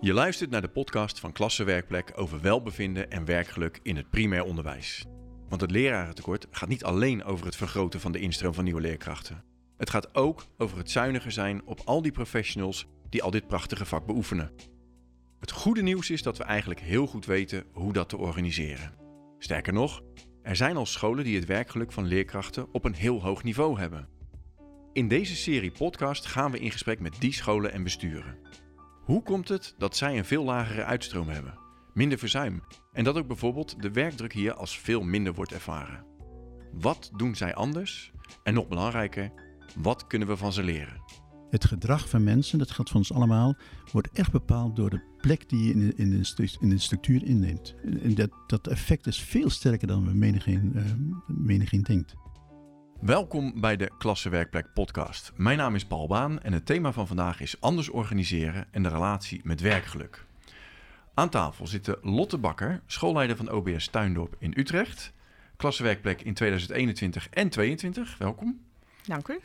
Je luistert naar de podcast van Klassenwerkplek over welbevinden en werkgeluk in het primair onderwijs. Want het lerarentekort gaat niet alleen over het vergroten van de instroom van nieuwe leerkrachten. Het gaat ook over het zuiniger zijn op al die professionals die al dit prachtige vak beoefenen. Het goede nieuws is dat we eigenlijk heel goed weten hoe dat te organiseren. Sterker nog, er zijn al scholen die het werkgeluk van leerkrachten op een heel hoog niveau hebben. In deze serie podcast gaan we in gesprek met die scholen en besturen. Hoe komt het dat zij een veel lagere uitstroom hebben, minder verzuim en dat ook bijvoorbeeld de werkdruk hier als veel minder wordt ervaren? Wat doen zij anders? En nog belangrijker, wat kunnen we van ze leren? Het gedrag van mensen, dat geldt voor ons allemaal, wordt echt bepaald door de plek die je in de, in de, in structuur inneemt. En dat, dat effect is veel sterker dan we menigeen, eh, menigeen denkt. Welkom bij de Klassenwerkplek podcast. Mijn naam is Paul Baan en het thema van vandaag is anders organiseren en de relatie met werkgeluk. Aan tafel zitten Lotte Bakker, schoolleider van OBS Tuindorp in Utrecht. Klassenwerkplek in 2021 en 2022, welkom. Dank u.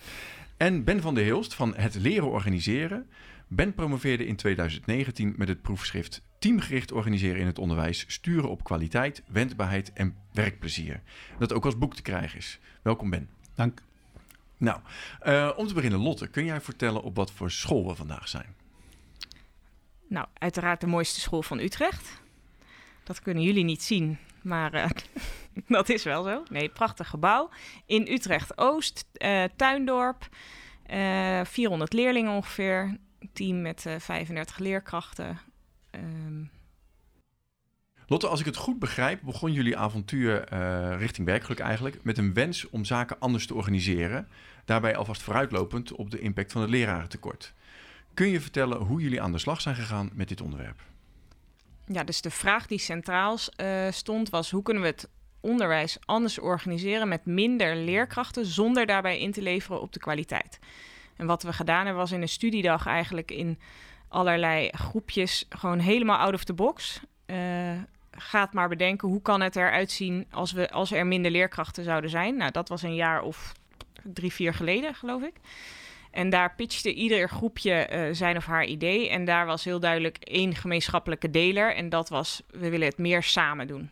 En Ben van der Hilst van Het Leren Organiseren. Ben promoveerde in 2019 met het proefschrift Teamgericht organiseren in het onderwijs, sturen op kwaliteit, wendbaarheid en werkplezier. Dat ook als boek te krijgen is. Welkom Ben. Dank. Nou, eh, om te beginnen, Lotte, kun jij vertellen op wat voor school we vandaag zijn? Nou, uiteraard de mooiste school van Utrecht. Dat kunnen jullie niet zien, maar eh, dat is wel zo. Nee, prachtig gebouw. In Utrecht-Oost, eh, Tuindorp. eh 400 leerlingen ongeveer. Een team met eh 35 leerkrachten. Ehm, Als ik het goed begrijp, begon jullie avontuur eh, richting werkgeluk eigenlijk met een wens om zaken anders te organiseren. Daarbij alvast vooruitlopend op de impact van het lerarentekort. Kun je vertellen hoe jullie aan de slag zijn gegaan met dit onderwerp? ja, dus de vraag die centraal eh, stond was... hoe kunnen we het onderwijs anders organiseren met minder leerkrachten... zonder daarbij in te leveren op de kwaliteit? En wat we gedaan hebben was in een studiedag eigenlijk in allerlei groepjes... gewoon helemaal out of the box... Eh, gaat maar bedenken hoe kan het eruit zien als, we, als er minder leerkrachten zouden zijn. Nou, dat was een jaar of drie, vier geleden, geloof ik. En daar pitchte ieder groepje eh, zijn of haar idee. En daar was heel duidelijk één gemeenschappelijke deler. En dat was, we willen het meer samen doen.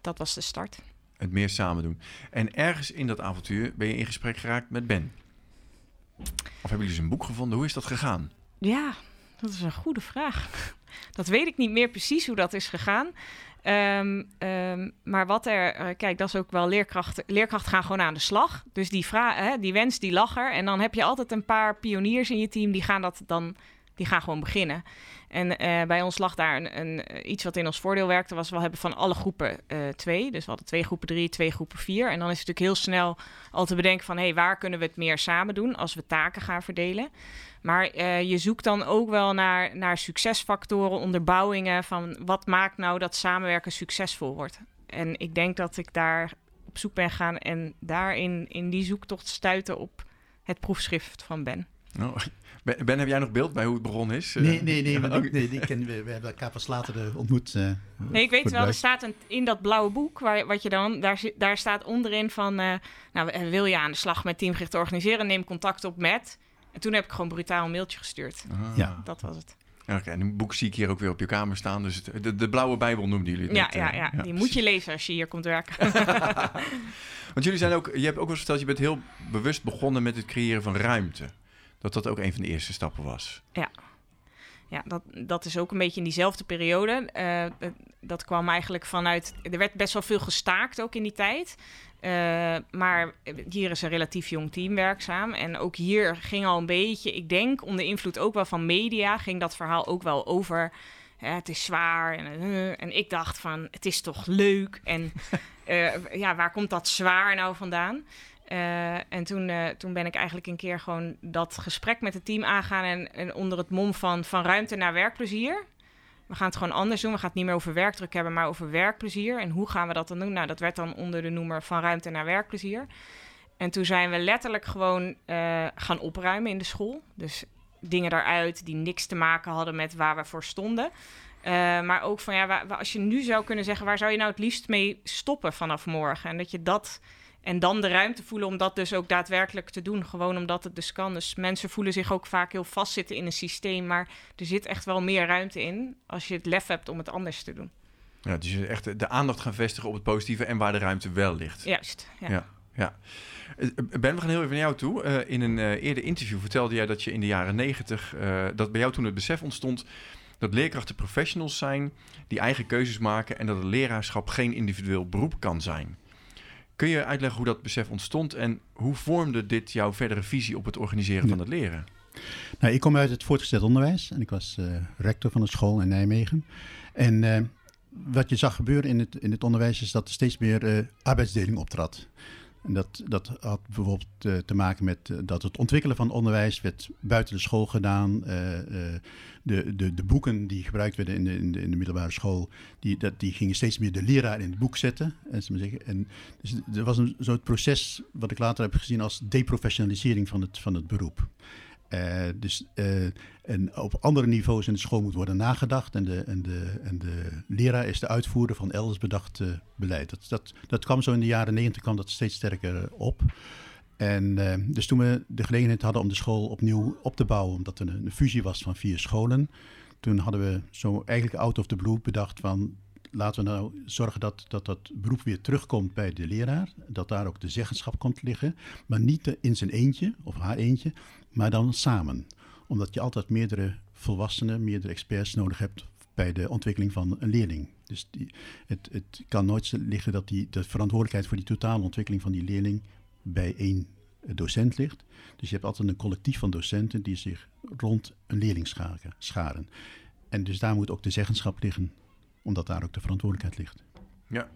Dat was de start. Het meer samen doen. En ergens in dat avontuur ben je in gesprek geraakt met Ben. Of hebben jullie zijn boek gevonden? Hoe is dat gegaan? Ja, dat is een goede vraag. Dat weet ik niet meer precies hoe dat is gegaan. Ehm, ehm, maar wat er, eh, kijk, dat is ook wel leerkrachten. Leerkrachten gaan gewoon aan de slag. Dus die, hè, die wens, die lag er. En dan heb je altijd een paar pioniers in je team die gaan dat dan, die gaan gewoon beginnen. En eh, bij ons lag daar een, een, eh, iets wat in ons voordeel werkte, was we hebben van alle groepen twee. Dus we hadden twee groepen drie, twee groepen vier. En dan is het natuurlijk heel snel al te bedenken van, hé, hey, waar kunnen we het meer samen doen als we taken gaan verdelen? Maar eh, je zoekt dan ook wel naar, naar succesfactoren, onderbouwingen van wat maakt nou dat samenwerken succesvol wordt. En ik denk dat ik daar op zoek ben gegaan en daarin in die zoektocht stuiten op het proefschrift van Ben. Oh, ben, ben, heb jij nog beeld bij hoe het begonnen is? Nee, nee, nee, maar die, nee, die kennen we, we hebben elkaar pas later eh, ontmoet. eh, Nee, ik weet wel, er staat een, in dat blauwe boek, waar, wat je dan, daar, zit- daar staat onderin van, eh, nou, wil je aan de slag met teamgericht organiseren, neem contact op met. En toen heb ik gewoon brutaal een mailtje gestuurd. Ah. Ja. Dat was het. Oké, en een boek zie ik hier ook weer op je kamer staan. Dus het- de, de blauwe bijbel noemden jullie het Ja, net, ja, eh, ja, die moet je lezen als je hier komt werken. Want jullie zijn ook, je hebt ook wel eens verteld, je bent heel bewust begonnen met het creëren van ruimte. Dat dat ook een van de eerste stappen was. Ja, dat, dat is ook een beetje in diezelfde periode. Eh, dat- dat kwam eigenlijk vanuit. Er werd best wel veel gestaakt ook in die tijd. Eh, maar hier is een relatief jong team werkzaam. En ook hier ging al een beetje, ik denk onder invloed ook wel van media, ging dat verhaal ook wel over. het is zwaar. En, eh, en ik dacht van, het is toch leuk. En eh, ja, waar komt dat zwaar nou vandaan? Eh, en toen, eh, toen ben ik eigenlijk een keer gewoon dat gesprek met het team aangaan. En, en onder het mom van, van ruimte naar werkplezier. We gaan het gewoon anders doen. We gaan het niet meer over werkdruk hebben, maar over werkplezier. En hoe gaan we dat dan doen? Nou, dat werd dan onder de noemer van ruimte naar werkplezier. En toen zijn we letterlijk gewoon eh, gaan opruimen in de school. Dus dingen daaruit die niks te maken hadden met waar we voor stonden. Maar ook van ja, waar- als je nu zou kunnen zeggen, waar zou je nou het liefst mee stoppen vanaf morgen? En dat je dat En dan de ruimte voelen om dat dus ook daadwerkelijk te doen. Gewoon omdat het dus kan. Dus mensen voelen zich ook vaak heel vastzitten in een systeem. Maar er zit echt wel meer ruimte in als je het lef hebt om het anders te doen. Ja, dus echt de aandacht gaan vestigen op het positieve en waar de ruimte wel ligt. Juist, ja. ja. ja. Eh, ben, we gaan heel even naar jou toe. Uh, in een uh, eerder interview vertelde jij dat je in de jaren negentig... dat bij jou toen het besef ontstond dat leerkrachten professionals zijn... die eigen keuzes maken en dat het leraarschap geen individueel beroep kan zijn. Kun je uitleggen hoe dat besef ontstond... en hoe vormde dit jouw verdere visie op het organiseren van het leren? Nou, ik kom uit het voortgezet onderwijs en ik was rector van een school in Nijmegen. En wat je zag gebeuren in het, in het onderwijs is dat er steeds meer arbeidsdeling optrad. En dat, dat had bijvoorbeeld uh, te maken met uh, dat het ontwikkelen van onderwijs werd buiten de school gedaan. Uh, de, de, de boeken die gebruikt werden in de, in de, in de middelbare school, die, dat, die gingen steeds meer de leraar in het boek zetten. En, zeggen. en dus er was een soort proces wat ik later heb gezien als deprofessionalisering van het, van het beroep. Uh, dus, uh, en op andere niveaus in de school moet worden nagedacht. En de, en de, en de leraar is de uitvoerder van elders bedacht uh, beleid. Dat, dat, dat kwam zo in de jaren negentig kwam dat steeds sterker op. En dus toen we de gelegenheid hadden om de school opnieuw op te bouwen, omdat er een, een fusie was van vier scholen, toen hadden we zo eigenlijk out of the blue bedacht van laten we nou zorgen dat, dat dat beroep weer terugkomt bij de leraar. Dat daar ook de zeggenschap komt liggen. Maar niet in zijn eentje of haar eentje, maar dan samen. Omdat je altijd meerdere volwassenen, meerdere experts nodig hebt bij de ontwikkeling van een leerling. Dus die, het, het kan nooit liggen dat die, de verantwoordelijkheid voor die totale ontwikkeling van die leerling bij één docent ligt. Dus je hebt altijd een collectief van docenten die zich rond een leerling scharen. En dus daar moet ook de zeggenschap liggen omdat daar ook de verantwoordelijkheid ligt. Ja,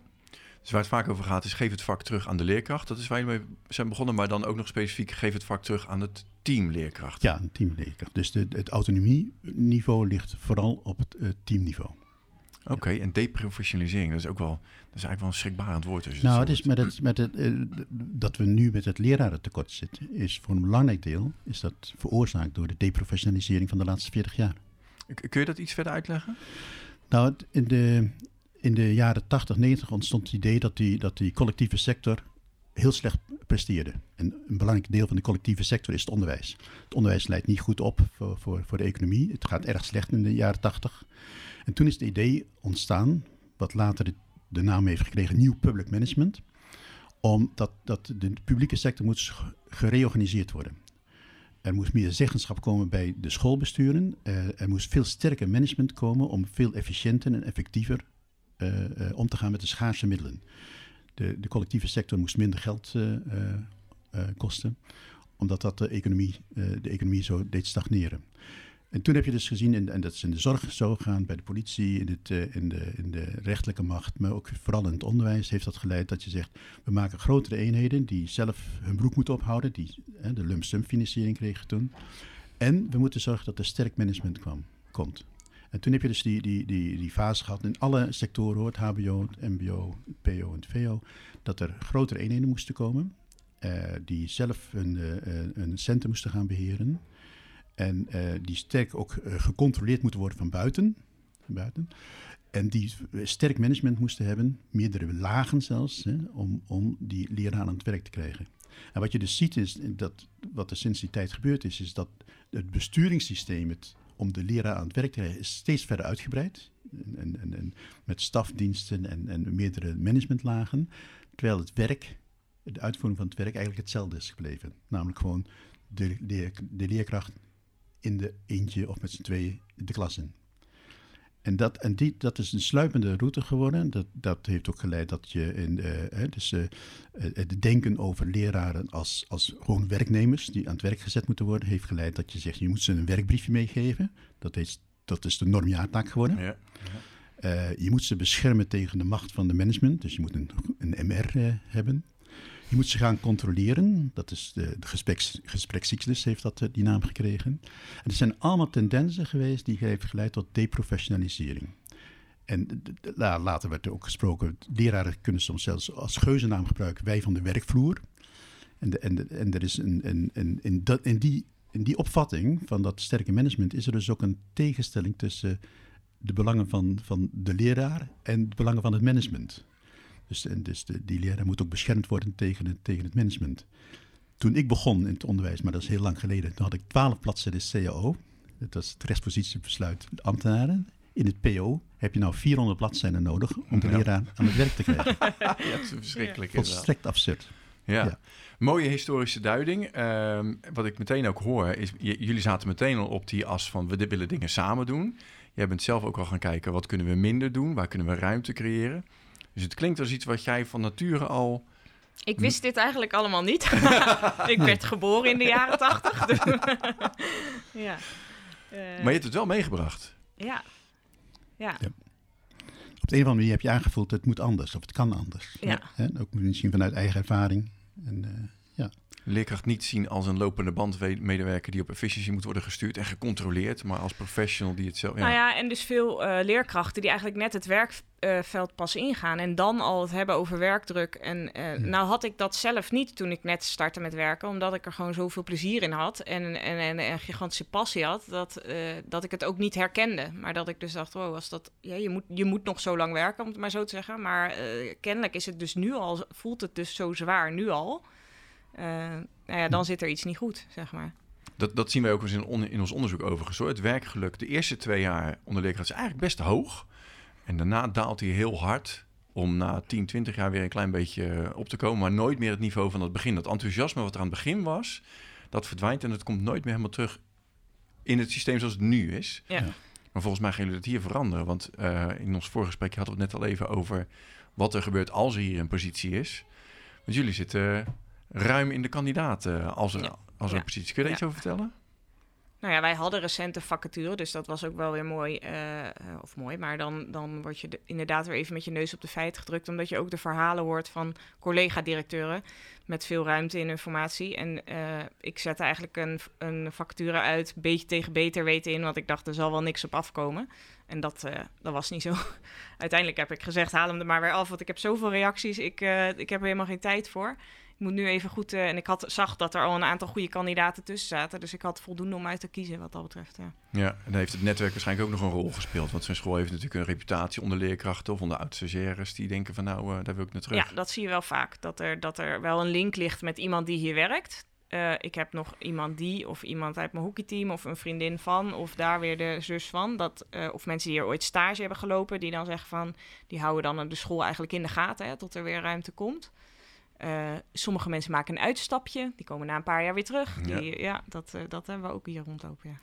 dus waar het vaak over gaat is geef het vak terug aan de leerkracht. Dat is waar je mee zijn begonnen, maar dan ook nog specifiek geef het vak terug aan het teamleerkracht. Ja, een teamleerkracht. Dus de, het autonomieniveau ligt vooral op het uh, teamniveau. Oké, en deprofessionalisering, dat is ook wel, dat is eigenlijk wel een schrikbarend woord. Nou, het is met het, met het, uh, dat we nu met het lerarentekort zitten, is voor een belangrijk deel is dat veroorzaakt door de deprofessionalisering van de laatste 40 jaar. Kun je dat iets verder uitleggen? Nou, in de, in de jaren 80, 90 ontstond het idee dat die, dat die collectieve sector heel slecht presteerde. En een belangrijk deel van de collectieve sector is het onderwijs. Het onderwijs leidt niet goed op voor, voor, voor de economie. Het gaat erg slecht in de jaren 80. En toen is het idee ontstaan, wat later de, naam heeft gekregen, New Public Management. Omdat dat de publieke sector moet gereorganiseerd worden. Er moest meer zeggenschap komen bij de schoolbesturen. Uh, er moest veel sterker management komen om veel efficiënter en effectiever om te gaan met de schaarse middelen. De, de collectieve sector moest minder geld kosten, omdat dat de economie, de economie zo deed stagneren. En toen heb je dus gezien, en, en dat is in de zorg zo gegaan, bij de politie, in, het, in, de, in de rechterlijke macht, maar ook vooral in het onderwijs, heeft dat geleid dat je zegt, we maken grotere eenheden die zelf hun broek moeten ophouden, die de lump sum financiering kregen toen. En we moeten zorgen dat er sterk management kwam, komt. En toen heb je dus die, die, die, die fase gehad in alle sectoren, hoort, HBO, MBO, PO en VO, dat er grotere eenheden moesten komen, uh, die zelf hun, hun centen moesten gaan beheren. En uh, die sterk ook gecontroleerd moeten worden van buiten, buiten. En die sterk management moesten hebben, meerdere lagen zelfs, hè, om, om die leraar aan het werk te krijgen. En wat je dus ziet is, dat wat er sinds die tijd gebeurd is, is dat het besturingssysteem het, om de leraar aan het werk te krijgen, is steeds verder uitgebreid. En, en, en met stafdiensten en, en meerdere managementlagen. Terwijl het werk, de uitvoering van het werk eigenlijk hetzelfde is gebleven. Namelijk gewoon de, de, de leerkracht in de eentje of met z'n tweeën de klas in. En, dat, en die, dat is een sluipende route geworden. Dat, dat heeft ook geleid dat je in uh, dus, uh, het denken over leraren als, als gewoon werknemers die aan het werk gezet moeten worden, heeft geleid dat je zegt, je moet ze een werkbriefje meegeven. Dat, is, dat is de normjaartaak geworden. Ja, ja. je moet ze beschermen tegen de macht van de management. Dus je moet een, een MR hebben. Je moet ze gaan controleren. Dat is de, de heeft dat, eh, die naam gekregen. En er zijn allemaal tendensen geweest die heeft geleid tot deprofessionalisering. En later werd er ook gesproken, leraren kunnen soms zelfs als geuzennaam gebruiken, wij van de werkvloer. En, en, er is een, in, dat, in, die, in die opvatting van dat sterke management is er dus ook een tegenstelling tussen de belangen van, van de leraar en de belangen van het management. Dus, en dus de, die leraar moet ook beschermd worden tegen het, tegen het management. Toen ik begon in het onderwijs, maar dat is heel lang geleden, toen had ik twaalf bladzijden CAO. Dat was het rechtspositiebesluit ambtenaren. In het PO heb je nou 400 bladzijden nodig om de Ja. leraar aan het werk te krijgen. ja, het is verschrikkelijk. Volstrekt absurd. Ja. Ja. mooie historische duiding. Ehm, wat ik meteen ook hoor is, jullie zaten meteen al op die as van we willen dingen samen doen. Jij bent zelf ook al gaan kijken wat kunnen we minder doen, waar kunnen we ruimte creëren. Dus het klinkt als iets wat jij van nature al. Ik wist dit eigenlijk allemaal niet. ik werd geboren in de jaren tachtig. dus- ja. Eh, Maar je hebt het wel meegebracht. ja. Ja. Ja. Op de een of andere manier heb je aangevoeld, het moet anders of het kan anders. Ja. Hè? Ook misschien vanuit eigen ervaring. En, eh, Leerkracht niet zien als een lopende bandmedewerker die op efficiëntie moet worden gestuurd en gecontroleerd, maar als professional die het zelf. Ja. Nou ja, en dus veel eh, leerkrachten die eigenlijk net het werkveld pas ingaan en dan al het hebben over werkdruk. En eh, nou had ik dat zelf niet toen ik net startte met werken, omdat ik er gewoon zoveel plezier in had en, en, en, en een gigantische passie had, dat, eh, dat ik het ook niet herkende. Maar dat ik dus dacht, wow, als dat, ja, je, moet, je moet nog zo lang werken, om het maar zo te zeggen. Maar kennelijk is het dus nu al, voelt het dus zo zwaar nu al. Eh, nou ja, dan zit er iets niet goed, zeg maar. Dat, dat zien wij ook eens in, on- in ons onderzoek overigens. Hoor. Het werkgeluk de eerste twee jaar onder leerkracht is eigenlijk best hoog. En daarna daalt hij heel hard om na 10, 20 jaar weer een klein beetje eh, op te komen. Maar nooit meer het niveau van het begin. Dat enthousiasme wat er aan het begin was, dat verdwijnt en het komt nooit meer helemaal terug in het systeem zoals het nu is. Ja. Maar volgens mij gaan jullie dat hier veranderen. Want eh, in ons vorige gesprek hadden we het net al even over wat er gebeurt als er hier een positie is. Want jullie zitten ruim in de kandidaten als er, Ja. als er een positie. Kun je daar iets over vertellen? Nou ja, wij hadden recente vacature, dus dat was ook wel weer mooi. eh, eh, of mooi, maar dan, dan word je de- inderdaad weer even met je neus op de feiten gedrukt. Omdat je ook de verhalen hoort van collega-directeuren met veel ruimte in informatie. En eh, ik zette eigenlijk een, een vacature uit, beetje tegen beter weten in, want ik dacht er zal wel niks op afkomen. En dat, eh, dat was niet zo. Uiteindelijk heb ik gezegd, haal hem er maar weer af, want ik heb zoveel reacties. Ik, eh, ik heb er helemaal geen tijd voor. Moet nu even goed... eh, en ik had, zag dat er al een aantal goede kandidaten tussen zaten. Dus ik had voldoende om uit te kiezen wat dat betreft. Ja. Ja, en dan heeft het netwerk waarschijnlijk ook nog een rol gespeeld. Want zo'n school heeft natuurlijk een reputatie onder leerkrachten of onder oud-stagiaires die denken van nou, eh, daar wil ik naar terug. ja, dat zie je wel vaak. Dat er, dat er wel een link ligt met iemand die hier werkt. Eh, ik heb nog iemand die, of iemand uit mijn hockeyteam, of een vriendin van, of daar weer de zus van. Dat, of mensen die er ooit stage hebben gelopen, die dan zeggen van, die houden dan de school eigenlijk in de gaten, hè, tot er weer ruimte komt. Eh, sommige mensen maken een uitstapje, die komen na een paar jaar weer terug. Ja. Die, ja, dat, eh, dat hebben we ook hier rondlopen. Ja.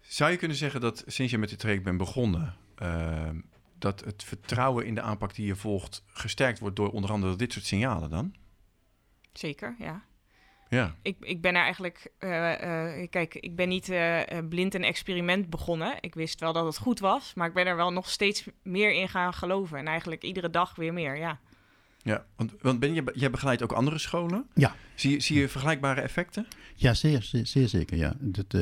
Zou je kunnen zeggen dat sinds je met dit traject bent begonnen, eh, dat het vertrouwen in de aanpak die je volgt gesterkt wordt door onder andere dit soort signalen dan? Zeker, ja. Ja, Ik, ik ben er eigenlijk, kijk, ik ben niet blind een experiment begonnen. Ik wist wel dat het goed was, maar ik ben er wel nog steeds meer in gaan geloven. En eigenlijk iedere dag weer meer, ja. Ja. Want, want ben je, jij begeleidt ook andere scholen? Ja. Zie, je- zie je vergelijkbare effecten? Ja, zeer, zeer, zeer zeker. Ja. Dat, eh,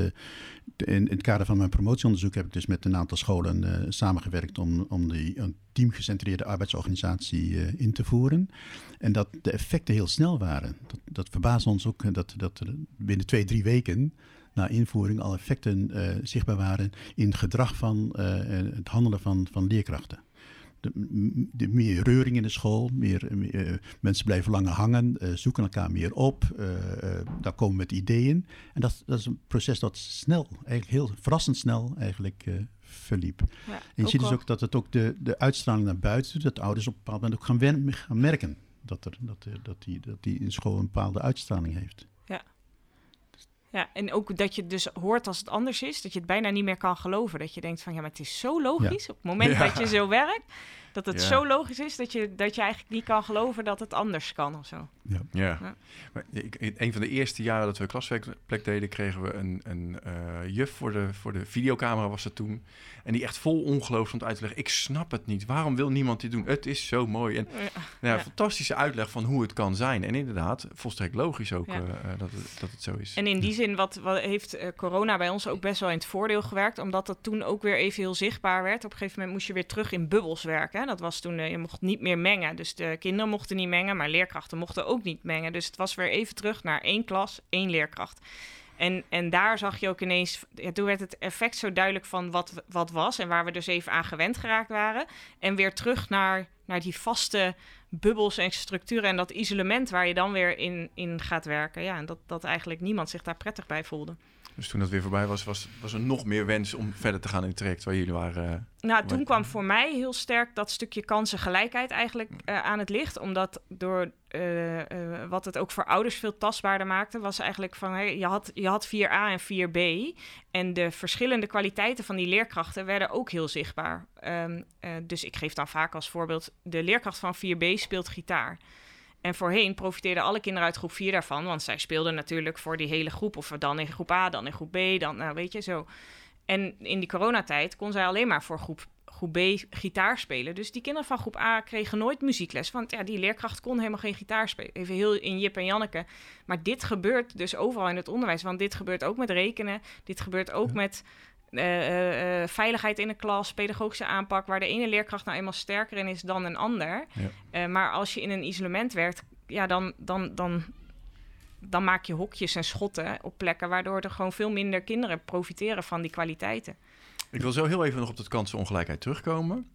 in, in het kader van mijn promotieonderzoek heb ik dus met een aantal scholen eh, samengewerkt om, om die een teamgecentreerde arbeidsorganisatie eh, in te voeren. En dat de effecten heel snel waren. Dat, dat verbaasde ons ook dat, dat er binnen twee, drie weken na invoering al effecten zichtbaar waren in het gedrag van het handelen van, van leerkrachten. De, meer reuring in de school, meer, meer, eh, mensen blijven langer hangen, eh, zoeken elkaar meer op, eh, daar komen met ideeën. En dat, dat is een proces dat snel, eigenlijk heel verrassend snel eigenlijk verliep. ja En je ziet dus ook dat het ook de, de uitstraling naar buiten doet, dat ouders op een bepaald moment ook gaan, wen- gaan merken dat, er, dat, dat, die, dat die in school een bepaalde uitstraling heeft. Ja, en ook dat je dus hoort als het anders is, dat je het bijna niet meer kan geloven. Dat je denkt van, ja, maar het is zo logisch. Op het moment Ja. dat je zo werkt, dat het Ja. zo logisch is dat je, dat je eigenlijk niet kan geloven dat het anders kan of zo. Ja. Ja. Maar ik, in een van de eerste jaren dat we klaswerkplek deden, kregen we een, een eh, juf voor de, voor de videocamera was dat toen. En die echt vol ongeloof stond uit te leggen. Ik snap het niet. Waarom wil niemand dit doen? Het is zo mooi. En Ja. nou ja, Ja. fantastische uitleg van hoe het kan zijn. En inderdaad, volstrekt logisch ook Ja. eh, eh, dat, het, dat het zo is. En in die zin wat, wat heeft eh, corona bij ons ook best wel in het voordeel gewerkt, omdat dat toen ook weer even heel zichtbaar werd. Op een gegeven moment moest je weer terug in bubbels werken. Dat was toen, eh, je mocht niet meer mengen. Dus de kinderen mochten niet mengen, maar leerkrachten mochten ook niet mengen. Dus het was weer even terug naar één klas, één leerkracht. En, en daar zag je ook ineens, ja, toen werd het effect zo duidelijk van wat, wat was en waar we dus even aan gewend geraakt waren. En weer terug naar, naar die vaste bubbels en structuren en dat isolement waar je dan weer in, in gaat werken. Ja, en dat, dat eigenlijk niemand zich daar prettig bij voelde. Dus toen dat weer voorbij was, was, was er nog meer wens om verder te gaan in het traject waar jullie waren? Uh, nou, toen kwam voor mij heel sterk dat stukje kansengelijkheid eigenlijk uh, aan het licht. Omdat door uh, wat het ook voor ouders veel tastbaarder maakte, was eigenlijk van hey, je, had, je had 4A en 4B. En de verschillende kwaliteiten van die leerkrachten werden ook heel zichtbaar. Um, dus ik geef dan vaak als voorbeeld: de leerkracht van 4B speelt gitaar. En voorheen profiteerden alle kinderen uit groep 4 daarvan, want zij speelden natuurlijk voor die hele groep. Of dan in groep A, dan in groep B, dan nou weet je zo. En in die coronatijd kon zij alleen maar voor groep, groep B gitaar spelen. Dus die kinderen van groep A kregen nooit muziekles. Want ja, die leerkracht kon helemaal geen gitaar spelen. Even heel in Jip en Janneke. Maar dit gebeurt dus overal in het onderwijs. Want dit gebeurt ook met rekenen. Dit gebeurt ook met uh, uh, veiligheid in de klas, pedagogische aanpak, waar de ene leerkracht nou eenmaal sterker in is dan een ander. Ja. maar als je in een isolement werkt, ja, dan, dan, dan, dan maak je hokjes en schotten op plekken waardoor er gewoon veel minder kinderen profiteren van die kwaliteiten. Ik wil zo heel even nog op dat kansenongelijkheid terugkomen.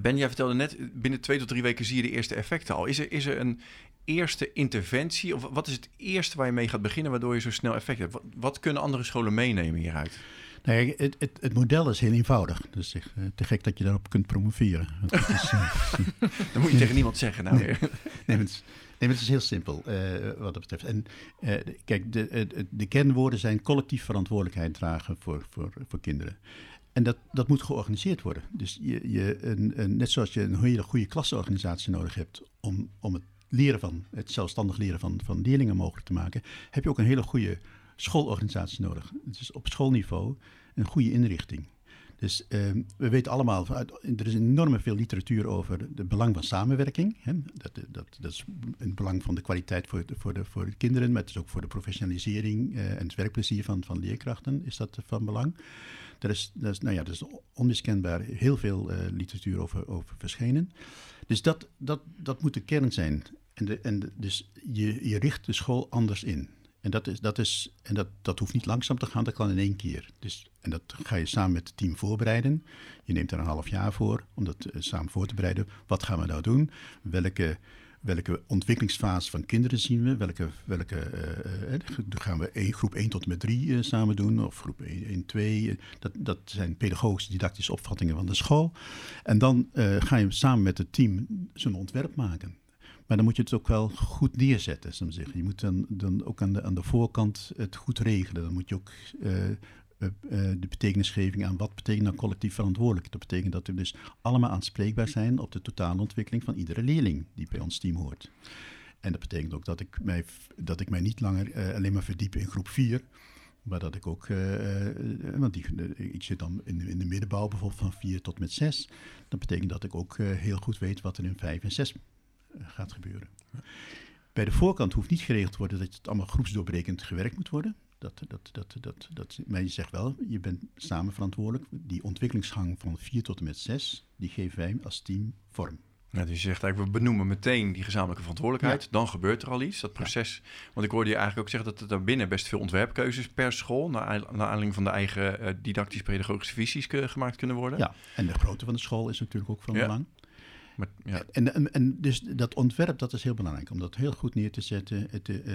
ben, jij vertelde net, binnen twee tot drie weken zie je de eerste effecten al. Is er, is er een eerste interventie, of wat is het eerste waar je mee gaat beginnen, waardoor je zo snel effect hebt? Wat, wat kunnen andere scholen meenemen hieruit? Nee, het, het, het, model is heel eenvoudig. Dus echt, eh, te gek dat je daarop kunt promoveren. Is, uh, dat moet je tegen niemand zeggen. Nou. Nee, nee, het, nee, het is heel simpel uh, wat dat betreft. En kijk, de, de, kernwoorden zijn collectief verantwoordelijkheid dragen voor, voor, voor kinderen. En dat, dat moet georganiseerd worden. Dus je, je, een, een, net zoals je een hele goede klasorganisatie nodig hebt om, om het leren van, het zelfstandig leren van, van leerlingen mogelijk te maken, heb je ook een hele goede schoolorganisatie nodig. Dus op schoolniveau een goede inrichting. Dus ehm, we weten allemaal, er is enorm veel literatuur over het belang van samenwerking. Hè? Dat, dat, dat is het belang van de kwaliteit voor de, voor de, voor de kinderen, maar het is ook voor de professionalisering uh, en het werkplezier van, van leerkrachten is dat van belang. Er is, er is, nou ja, is onmiskenbaar heel veel uh, literatuur over, over verschenen. Dus dat, dat, dat moet de kern zijn. En, de, en dus je, je richt de school anders in. En, dat, is, dat, is, en dat, dat hoeft niet langzaam te gaan, dat kan in één keer. Dus, en dat ga je samen met het team voorbereiden. Je neemt er een half jaar voor om dat uh, samen voor te bereiden. Wat gaan we nou doen? Welke, welke ontwikkelingsfase van kinderen zien we? Welke, welke uh, gaan we groep 1 tot en met 3 samen doen? Of groep 1, 1 2? Dat, dat zijn pedagogische, didactische opvattingen van de school. En dan ga je samen met het team zo'n ontwerp maken. Maar dan moet je het ook wel goed neerzetten, zou zeggen. Je moet dan, dan ook aan de, aan de voorkant het goed regelen. Dan moet je ook uh, de betekenisgeving aan wat betekent nou collectief verantwoordelijk. Dat betekent dat we dus allemaal aanspreekbaar zijn op de totale ontwikkeling van iedere leerling die bij ons team hoort. En dat betekent ook dat ik mij, dat ik mij niet langer alleen maar verdiep in groep 4. Maar dat ik ook, want die, ik zit dan in, in de middenbouw bijvoorbeeld van 4 tot met 6. Dat betekent dat ik ook heel goed weet wat er in 5 en 6 gaat gebeuren. Bij de voorkant hoeft niet geregeld te worden dat het allemaal groepsdoorbrekend gewerkt moet worden. Dat, dat, dat, dat, dat, maar je zegt wel, je bent samen verantwoordelijk. Die ontwikkelingsgang van 4 tot en met 6, die geven wij als team vorm. Ja, dus je zegt eigenlijk, we benoemen meteen die gezamenlijke verantwoordelijkheid. Dan gebeurt er al iets, dat proces. Want ik hoorde je eigenlijk ook zeggen dat er daarbinnen best veel ontwerpkeuzes per school... naar, naar aanleiding van de eigen uh, didactisch-pedagogische visies gemaakt kunnen worden. Ja, en de grootte van de school is natuurlijk ook van belang. Maar, ja. en, en, en, dus dat ontwerp, dat is heel belangrijk. Om dat heel goed neer te zetten. Te, uh,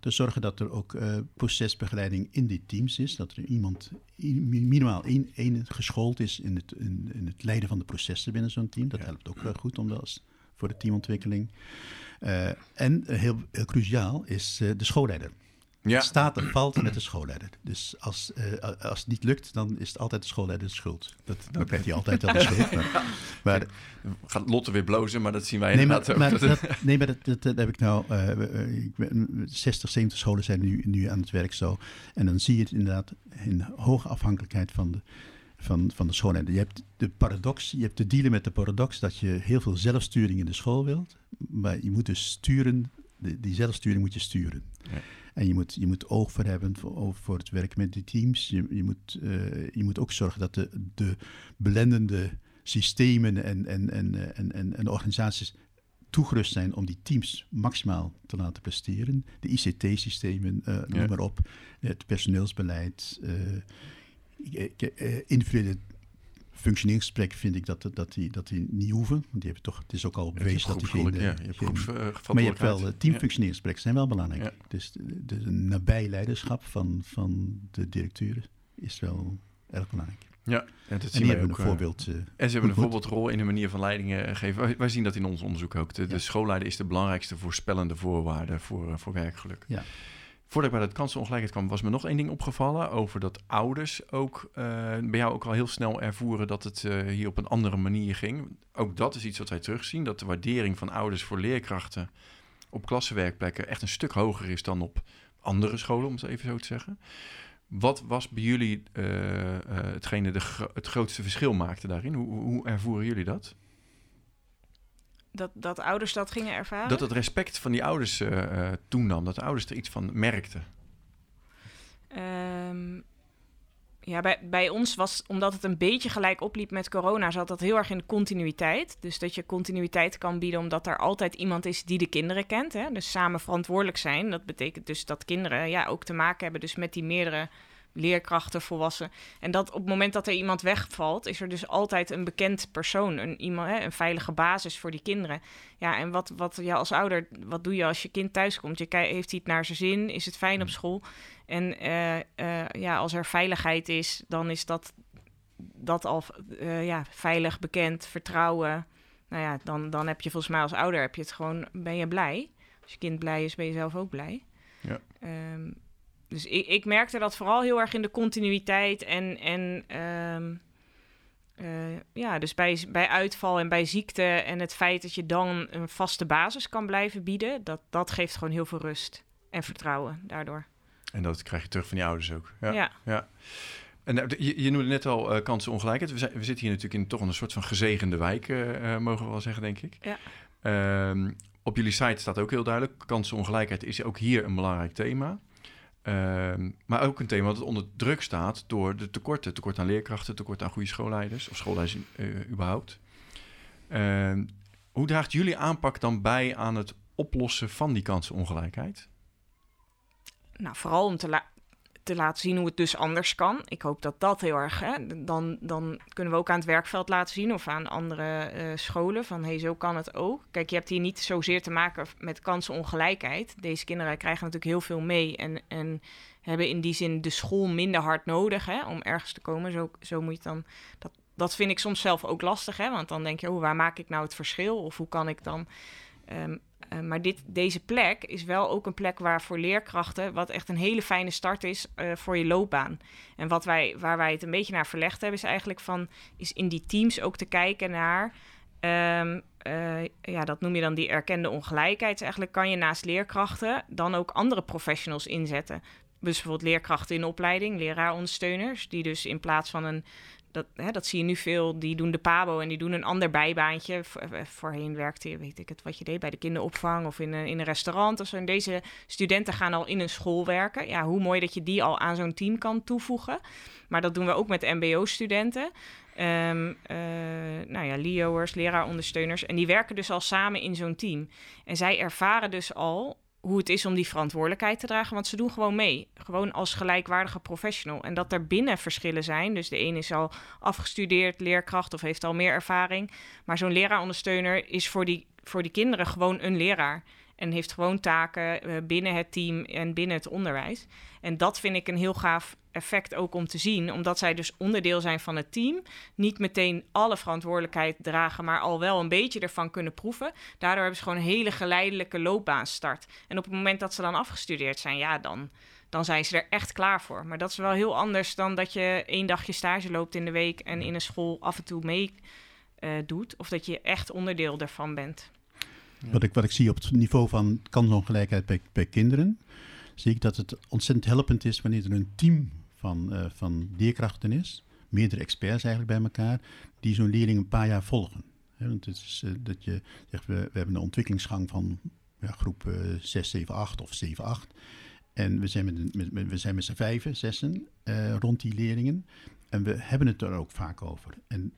te zorgen dat er ook uh, procesbegeleiding in die teams is. Dat er iemand, minimaal één, één geschoold is in het, in, in, het leiden van de processen binnen zo'n team. Dat ja. helpt ook wel goed om dat voor de teamontwikkeling. En heel, heel, cruciaal is de schoolleider. Ja. staat en valt met de schoolleider. Dus als, uh, als het niet lukt, dan is het altijd de schoolleider de schuld. Dat, dan krijgt hij altijd wel de schuld. Maar, maar, Gaat Lotte weer blozen, maar dat zien wij nee, inderdaad maar, ook. Maar dat, nee, maar dat, dat, dat, heb ik nou... Uh, ik ben, 60, 70 scholen zijn nu, nu aan het werk zo. En dan zie je het inderdaad in hoge afhankelijkheid van de, van, van de schoolleider. Je hebt de paradox, je hebt te dealen met de paradox dat je heel veel zelfsturing in de school wilt. Maar je moet dus sturen, die, die zelfsturing moet je sturen. Ja. En je moet, je moet oog voor hebben voor, voor het werk met de teams. Je, je, moet, uh, je moet ook zorgen dat de, de blendende systemen en, en, en, en, en, en organisaties toegerust zijn om die teams maximaal te laten presteren. De ICT-systemen, uh, noem ja. maar op. Het personeelsbeleid, uh, individuele functioneringsgesprek vind ik dat, dat, die, dat die niet hoeven. Want die hebben toch, het is ook al bewezen dat die geen... Ja, je hebt geen- groepsverantwoordelijkheid. maar je hebt wel, uh, teamfunctioneringsgesprekken zijn wel belangrijk. Ja. Dus de, de nabij leiderschap van, van de directeur is wel erg belangrijk. Ja, en dat En zien wij hebben ook. een eh, voorbeeld. eh, En ze hebben een voorbeeldrol in de manier van leidingen eh, geven. Wij, zien dat in ons onderzoek ook. De, de Ja. schoolleider is de belangrijkste voorspellende voorwaarde voor, eh, voor werkgeluk. Ja. Voordat ik bij dat kansenongelijkheid kwam, was me nog één ding opgevallen over dat ouders ook eh, bij jou ook al heel snel ervoeren dat het eh, hier op een andere manier ging. Ook dat is iets wat wij terugzien, dat de waardering van ouders voor leerkrachten op klassenwerkplekken echt een stuk hoger is dan op andere scholen, om het even zo te zeggen. Wat was bij jullie eh, hetgene gro- het grootste verschil maakte daarin? Hoe, hoe ervoeren jullie dat? Dat, dat ouders dat gingen ervaren? Dat het respect van die ouders eh, toenam, dat de ouders er iets van merkten. Ehm, ja, bij, bij ons was, omdat het een beetje gelijk opliep met corona, zat dat heel erg in de continuïteit. Dus dat je continuïteit kan bieden omdat er altijd iemand is die de kinderen kent. Hè? Dus samen verantwoordelijk zijn. Dat betekent dus dat kinderen ja, ook te maken hebben dus met die meerdere leerkrachten, volwassen. En dat op het moment dat er iemand wegvalt, is er dus altijd een bekend persoon, een, iemand, hè, een veilige basis voor die kinderen. Ja, en wat, wat ja, als ouder, wat doe je als je kind thuiskomt? Je heeft hij het naar zijn zin? Is het fijn op school? En eh, eh, ja, als er veiligheid is, dan is dat, dat al eh, ja, veilig, bekend, vertrouwen. Nou ja, dan, dan heb je volgens mij als ouder heb je het gewoon, ben je blij. Als je kind blij is, ben je zelf ook blij. Ja. Ehm, dus ik, ik merkte dat vooral heel erg in de continuïteit en, en ehm, eh, ja, dus bij, bij uitval en bij ziekte en het feit dat je dan een vaste basis kan blijven bieden, dat, dat geeft gewoon heel veel rust en vertrouwen daardoor. En dat krijg je terug van die ouders ook. Ja. Ja, ja. En eh, je, je noemde net al eh, kansenongelijkheid. We, zijn, we zitten hier natuurlijk in toch een soort van gezegende wijk, mogen we wel zeggen, denk ik. Ja. Ehm, op jullie site staat ook heel duidelijk, kansenongelijkheid is ook hier een belangrijk thema. Ehm, maar ook een thema dat onder druk staat door de tekorten. Tekort aan leerkrachten, tekort aan goede schoolleiders of schoolleiders eh, überhaupt. Ehm, hoe draagt jullie aanpak dan bij aan het oplossen van die kansenongelijkheid? nou, vooral om te, te laten zien hoe het dus anders kan. Ik hoop dat dat heel erg, hè, dan, dan kunnen we ook aan het werkveld laten zien of aan andere eh, scholen van hey, zo kan het ook. Kijk, je hebt hier niet zozeer te maken met kansenongelijkheid. Deze kinderen krijgen natuurlijk heel veel mee en, en hebben in die zin de school minder hard nodig hè, om ergens te komen. Zo, zo moet je dan. Dat, dat vind ik soms zelf ook lastig, hè, want dan denk je, oh, waar maak ik nou het verschil? Of hoe kan ik dan. ehm, eh, maar dit, deze plek is wel ook een plek waar voor leerkrachten, wat echt een hele fijne start is eh, voor je loopbaan. En wat wij, waar wij het een beetje naar verlegd hebben, is eigenlijk van, is in die teams ook te kijken naar, ehm, eh, ja, dat noem je dan die erkende ongelijkheid. Eigenlijk kan je naast leerkrachten dan ook andere professionals inzetten. Dus bijvoorbeeld leerkrachten in opleiding, leraarondersteuners, die dus in plaats van een dat, hè, dat zie je nu veel. Die doen de PABO en die doen een ander bijbaantje. Vo- eh, Voorheen werkte je, weet ik het, wat je deed bij de kinderopvang of in een, in een restaurant of zo. En deze studenten gaan al in een school werken. Ja, hoe mooi dat je die al aan zo'n team kan toevoegen. Maar dat doen we ook met MBO-studenten. Ehm eh, nou ja, LIO'ers, leraarondersteuners. En die werken dus al samen in zo'n team. En zij ervaren dus al hoe het is om die verantwoordelijkheid te dragen. Want ze doen gewoon mee. Gewoon als gelijkwaardige professional. En dat er binnen verschillen zijn. Dus de een is al afgestudeerd leerkracht of heeft al meer ervaring. Maar zo'n leraarondersteuner is voor die, voor die kinderen gewoon een leraar. En heeft gewoon taken eh, binnen het team en binnen het onderwijs. En dat vind ik een heel gaaf effect ook om te zien. Omdat zij dus onderdeel zijn van het team. Niet meteen alle verantwoordelijkheid dragen, maar al wel een beetje ervan kunnen proeven. Daardoor hebben ze gewoon een hele geleidelijke loopbaanstart. En op het moment dat ze dan afgestudeerd zijn, ja, dan, dan zijn ze er echt klaar voor. Maar dat is wel heel anders dan dat je één dagje stage loopt in de week en in een school af en toe mee eh, doet. Of dat je echt onderdeel ervan bent. Wat, ik, wat ik zie op het niveau van kansongelijkheid bij, bij kinderen, zie ik dat het ontzettend helpend is wanneer er een team van, eh, van leerkrachten is, meerdere experts eigenlijk bij elkaar, die zo'n leerling een paar jaar volgen. Want het is eh, dat je we, we hebben een ontwikkelingsgang van ja, groep eh 6, 7, 8 of 7, 8. En we zijn met, met, met- we zijn met z'n vijven, zessen, eh, rond die leerlingen. En we hebben het er ook vaak over. En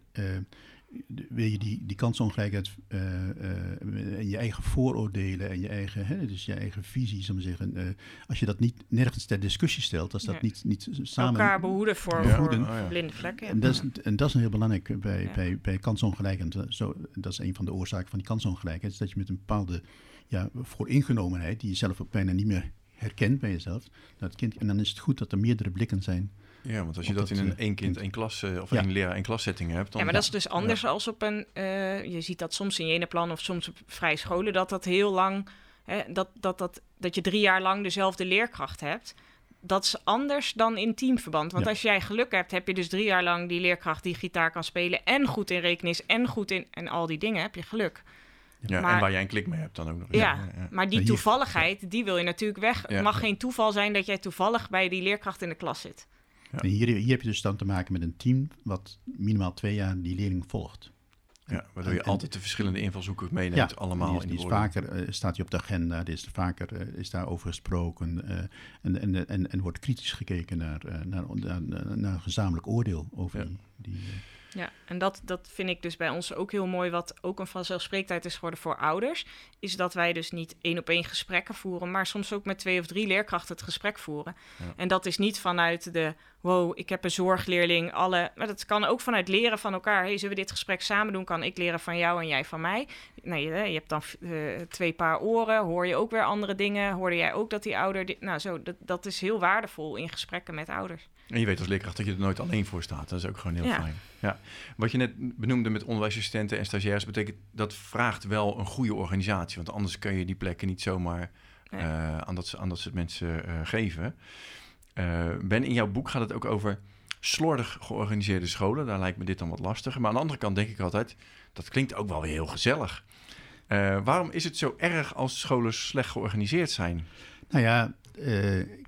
wil je die, die kansongelijkheid uh, uh, en je eigen vooroordelen en je eigen, hè, dus je eigen visie, zal ik zeggen, uh, als je dat niet nergens ter discussie stelt, als dat niet, niet samen... Elkaar behoeden voor, Ja. voor Oh, ja. blinde vlekken. En dat, is, en dat is heel belangrijk bij, Ja. bij, bij kansongelijkheid. En Zo, dat is een van de oorzaken van die kansongelijkheid. Is dat je met een bepaalde ja, vooringenomenheid, die je zelf ook bijna niet meer herkent bij jezelf. Dat kind, en dan is het goed dat er meerdere blikken zijn. Ja, want als je dat in een eh, één kind, één klas eh, of Ja. één leraar, één klas setting hebt, dan Ja, maar dat is dus anders als op een... eh, je ziet dat soms in Jenaplan of soms op vrije scholen... dat dat heel lang... Hè, dat, dat, dat, dat je drie jaar lang dezelfde leerkracht hebt. Dat is anders dan in teamverband. Want Ja. als jij geluk hebt, heb je dus drie jaar lang die leerkracht... die gitaar kan spelen en goed in rekenen is... en goed in... en al die dingen, heb je geluk. Ja, en waar jij een klik mee hebt dan ook nog. Ja, ja. maar die toevalligheid, die wil je natuurlijk weg. Ja. Het mag geen toeval zijn dat jij toevallig bij die leerkracht in de klas zit. Ja. En hier, hier heb je dus dan te maken met een team wat minimaal twee jaar die leerling volgt. Ja, waardoor je En- altijd de verschillende invalshoeken meeneemt, allemaal die is, in die is vaker, eh, staat hij op de agenda, er is vaker eh, is daarover gesproken eh, en, en, en, en wordt kritisch gekeken naar, naar, naar, naar een gezamenlijk oordeel over Ja. die... die Ja, en dat, dat vind ik dus bij ons ook heel mooi. Wat ook een vanzelfsprekendheid is geworden voor ouders. Is dat wij dus niet één op één gesprekken voeren. Maar soms ook met twee of drie leerkrachten het gesprek voeren. Ja. En dat is niet vanuit de. Wow, ik heb een zorgleerling. Alle, maar dat kan ook vanuit leren van elkaar. Hey, zullen we dit gesprek samen doen? Kan ik leren van jou en jij van mij? Nee, hè, je hebt dan eh, twee paar oren. Hoor je ook weer andere dingen? Hoorde jij ook dat die ouder. Dit, nou, zo, dat, dat is heel waardevol in gesprekken met ouders. En je weet als leerkracht dat je er nooit alleen voor staat. Dat is ook gewoon heel Ja. fijn. Ja. Wat je net benoemde met onderwijsassistenten en stagiairs, betekent dat vraagt wel een goede organisatie. Want anders kun je die plekken niet zomaar Nee. eh, aan, dat, ze- aan dat soort mensen eh, geven. Eh, ben, in jouw boek gaat het ook over slordig georganiseerde scholen. Daar lijkt me dit dan wat lastiger. Maar aan de andere kant denk ik altijd, dat klinkt ook wel weer heel gezellig. Eh, waarom is het zo erg als scholen slecht georganiseerd zijn? Nou ja,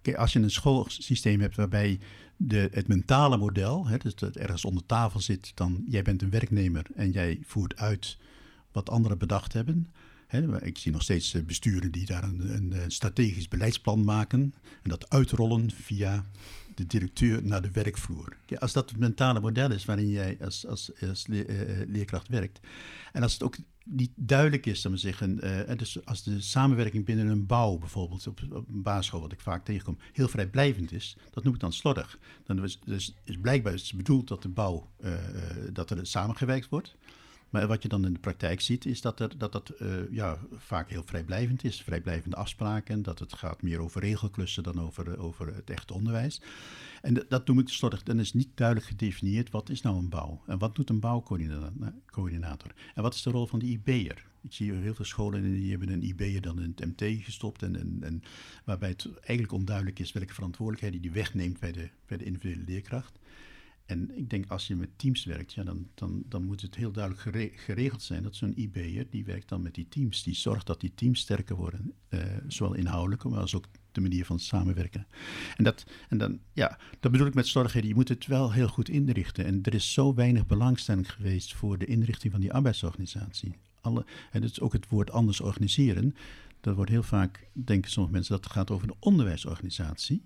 eh, als je een schoolsysteem hebt waarbij de, het mentale model, hè, dus dat ergens onder tafel zit, dan jij bent een werknemer en jij voert uit wat anderen bedacht hebben. Hè, ik zie nog steeds eh, besturen die daar een, een, eh, strategisch beleidsplan maken en dat uitrollen via de directeur naar de werkvloer. Kijk, als dat het mentale model is waarin jij als, als, als eh, leerkracht werkt, en als het ook niet duidelijk is, dan we zeggen, eh, dus als de samenwerking binnen een bouw, bijvoorbeeld op, een basisschool, wat ik vaak tegenkom, heel vrijblijvend is, dat noem ik dan slordig. Dan is, dus is blijkbaar is bedoeld dat de bouw, eh, eh, dat er samengewerkt wordt. Maar wat je dan in de praktijk ziet, is dat dat, dat eh, ja, vaak heel vrijblijvend is. Vrijblijvende afspraken, dat het gaat meer over regelklussen dan over, eh, over het echte onderwijs. En dat, noem ik slordig. Dan is niet duidelijk gedefinieerd wat is nou een bouw. En wat doet een bouwcoördinator. En wat is de rol van de IB'er. Ik zie heel veel scholen die hebben een IB'er dan in het MT gestopt. En, en, en waarbij het eigenlijk onduidelijk is welke verantwoordelijkheid die wegneemt bij de, bij de individuele leerkracht. En ik denk als je met teams werkt, ja, dan, dan, dan moet het heel duidelijk gere- geregeld zijn dat zo'n IB'er, die werkt dan met die teams. Die zorgt dat die teams sterker worden, eh, zowel inhoudelijk als ook de manier van samenwerken. En, dat, en dan, ja, dat bedoel ik met zorgheden, je moet het wel heel goed inrichten. En er is zo weinig belangstelling geweest voor de inrichting van die arbeidsorganisatie. Alle, en dat is ook het woord anders organiseren. Dat wordt heel vaak, denken sommige mensen, dat het gaat over de onderwijsorganisatie.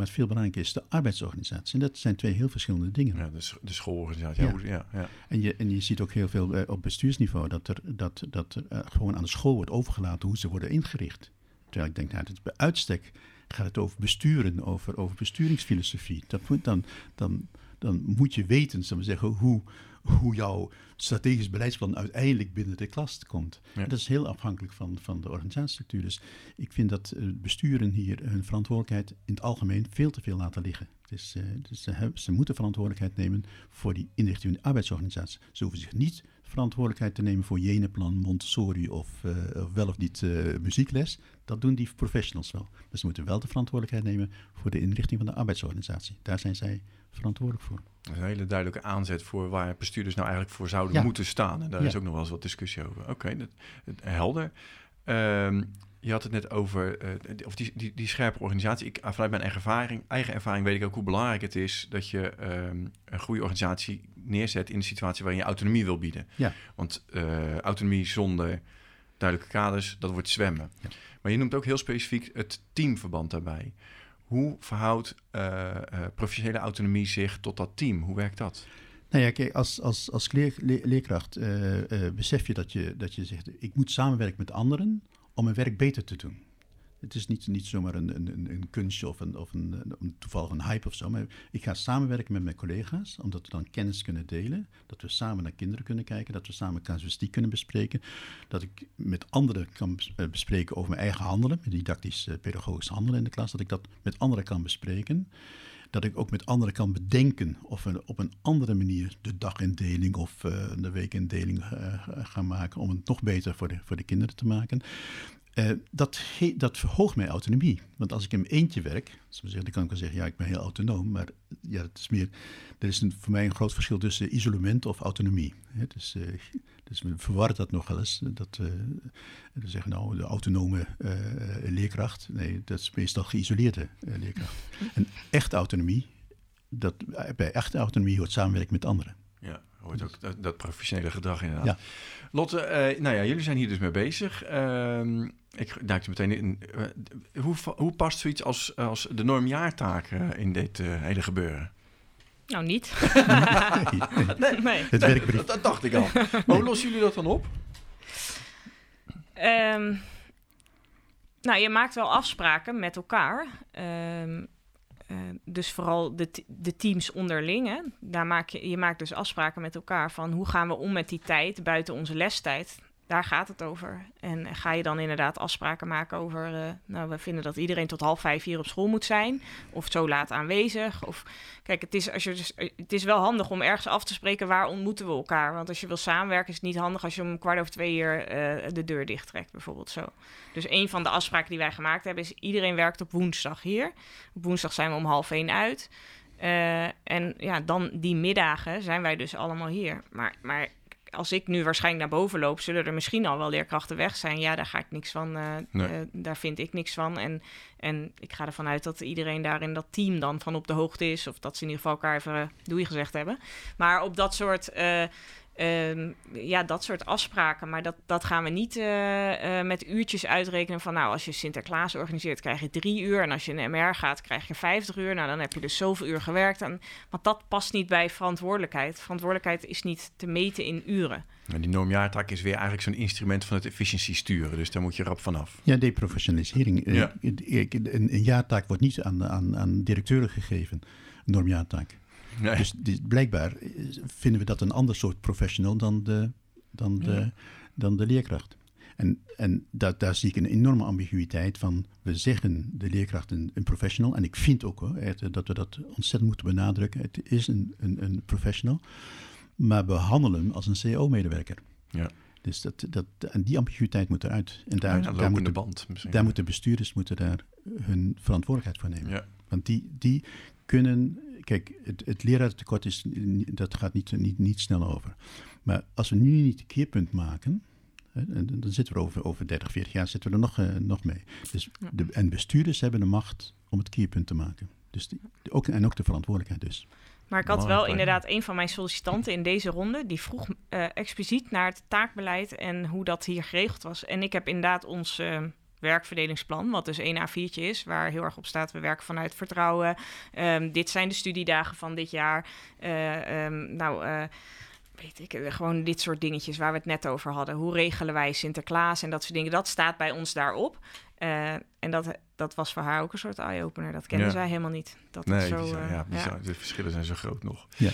Maar het veel belangrijker is de arbeidsorganisatie. En dat zijn twee heel verschillende dingen. Ja, de, de schoolorganisatie. Ja. Ja. Ja. En, je, en je ziet ook heel veel eh, op bestuursniveau dat er, dat, dat er eh, gewoon aan de school wordt overgelaten hoe ze worden ingericht. Terwijl ik denk, nou, dit bij uitstek gaat het over besturen, over, over besturingsfilosofie. Dat moet dan, dan, dan moet je weten, zullen we zeggen, hoe, hoe jouw strategisch beleidsplan uiteindelijk binnen de klas komt. Ja. Dat is heel afhankelijk van, van de organisatiestructuur. Dus ik vind dat eh, besturen hier hun verantwoordelijkheid in het algemeen veel te veel laten liggen. Dus, eh, dus ze, hebben- ze moeten verantwoordelijkheid nemen voor die inrichting van de arbeidsorganisatie. Ze hoeven zich niet verantwoordelijkheid te nemen voor Jeneplan, Montessori of, eh, of wel of niet muziekles. Dat doen die professionals wel. Maar ze moeten wel de verantwoordelijkheid nemen voor de inrichting van de arbeidsorganisatie. Daar zijn zij verantwoordelijk voor. Dat is een hele duidelijke aanzet voor waar bestuurders nou eigenlijk voor zouden Ja. moeten staan. En daar Ja. is ook nog wel eens wat discussie over. Oké, helder. Ehm, je had het net over die- of die, die, die scherpe organisatie. Ik, ah, vanuit mijn eigen ervaring, eigen ervaring weet ik ook hoe belangrijk het is dat je ehm, een goede organisatie neerzet in een situatie waarin je autonomie wil bieden. Ja. Want eh, autonomie zonder duidelijke kaders, dat wordt zwemmen. Ja. Maar je noemt ook heel specifiek het teamverband daarbij. Hoe verhoudt eh, professionele autonomie zich tot dat team? Hoe werkt dat? Nou ja, kijk, als, als, als leer, leer- leerkracht eh, besef je dat, je dat je zegt: ik moet samenwerken met anderen om mijn werk beter te doen. Het is niet, niet zomaar een, een, een- kunstje of, een, of een, toevallig een hype of zo. Maar ik ga samenwerken met mijn collega's, omdat we dan kennis kunnen delen. Dat we samen naar kinderen kunnen kijken, dat we samen casuïstiek kunnen bespreken. Dat ik met anderen kan eh, bespreken over mijn eigen handelen, mijn didactisch eh, handelen in de klas. Dat ik dat met anderen kan bespreken dat ik ook met anderen kan bedenken of we op een andere manier de dagindeling of eh, de weekindeling gaan maken om het nog beter voor de, voor de kinderen te maken. Eh, dat, dat verhoogt mijn autonomie. Want als ik in mijn eentje werk, we zeggen, dan kan ik wel zeggen, ja, ik ben heel autonoom, maar ja, het is meer, er is een, voor mij een groot verschil tussen isolement of autonomie. Hè, dus, eh, dus we verwarren dat nog wel eens. Dat we zeggen nou de autonome leerkracht. Nee, dat is meestal geïsoleerde leerkracht. En echte autonomie, dat, bij echte autonomie hoort samenwerken met anderen. Ja, hoort ook dat, dat professionele gedrag inderdaad. Ja. Lotte, nou ja, jullie zijn hier dus mee bezig. Ehm, ik duik er meteen in. Eh, hoe, hoe past zoiets als, als de normjaartaak eh, in dit eh, hele gebeuren? Nou, niet. Nee, nee. nee. Het werkbrief. Dat, dat dacht ik al. Maar hoe lossen jullie dat dan op? Ehm, nou, je maakt wel afspraken met elkaar. Ehm, eh, dus vooral de, de teams onderling. Hè? Daar maak je, je maakt dus afspraken met elkaar van hoe gaan we om met die tijd buiten onze lestijd. Daar gaat het over. En ga je dan inderdaad afspraken maken over... eh, nou, we vinden dat iedereen tot half vijf hier op school moet zijn. Of zo laat aanwezig. Of, kijk, het is, als je dus, het is wel handig om ergens af te spreken... waar ontmoeten we elkaar. Want als je wil samenwerken is het niet handig... als je om kwart over twee uur eh, de deur dicht trekt, bijvoorbeeld zo. Dus een van de afspraken die wij gemaakt hebben... is iedereen werkt op woensdag hier. Op woensdag zijn we om half één uit. Eh, en ja, dan die middagen zijn wij dus allemaal hier. Maar, maar als ik nu waarschijnlijk naar boven loop, zullen er misschien al wel leerkrachten weg zijn. Ja, daar ga ik niks van. eh, Nee. eh, daar vind ik niks van. En, en ik ga ervan uit dat iedereen daar in dat team dan van op de hoogte is. Of dat ze in ieder geval elkaar even eh, doei gezegd hebben. Maar op dat soort. Eh, ehm, ja, dat soort afspraken. Maar dat, dat gaan we niet eh, eh, met uurtjes uitrekenen van... nou, als je Sinterklaas organiseert, krijg je drie uur... en als je een MR gaat, krijg je 50 uur. Nou, dan heb je dus zoveel uur gewerkt. En, want dat past niet bij verantwoordelijkheid. Verantwoordelijkheid is niet te meten in uren. En die normjaartaak is weer eigenlijk zo'n instrument van het efficiëntie sturen. Dus daar moet je rap vanaf. Ja, deprofessionalisering. Eh, Ja. ik- Een, een jaartaak wordt niet aan, aan, aan directeuren gegeven, een normjaartaak. Nee. Dus die- blijkbaar vinden we dat een ander soort professional dan de, dan de, Ja. dan de leerkracht. En, en da- daar zie ik een enorme ambiguïteit van. We zeggen de leerkracht een, een professional. En ik vind ook hoor, dat we dat ontzettend moeten benadrukken. Het is een, een, een professional. Maar we handelen hem als een CO-medewerker. Ja. Dus dat, dat, en die ambiguïteit moet eruit. En daar, Ja, daar, moeten, band misschien. daar moeten bestuurders moeten daar hun verantwoordelijkheid voor nemen. Ja. Want die, die kunnen. Kijk, het, het leraartekort is, dat gaat niet, niet, niet snel over. Maar als we nu niet een keerpunt maken. hè, en dan zitten we over, over 30, 40 jaar zitten we er nog, eh, nog mee. Dus de, en bestuurders hebben de macht om het keerpunt te maken. Dus die, ook, en ook de verantwoordelijkheid dus. Maar ik had wel inderdaad een van mijn sollicitanten in deze ronde. Die vroeg eh, expliciet naar het taakbeleid en hoe dat hier geregeld was. En ik heb inderdaad ons eh, werkverdelingsplan, wat dus één A4'tje is, waar heel erg op staat: we werken vanuit vertrouwen. Ehm, dit zijn de studiedagen van dit jaar. Eh, ehm, nou. eh, Weet ik, eh, gewoon dit soort dingetjes waar we het net over hadden. Hoe regelen wij Sinterklaas en dat soort dingen. Dat staat bij ons daarop. Eh, en dat, dat was voor haar ook een soort eye-opener. Dat kende Ja. zij helemaal niet. Dat Nee, zo, zijn- ja, ja. de verschillen zijn zo groot nog. Ja.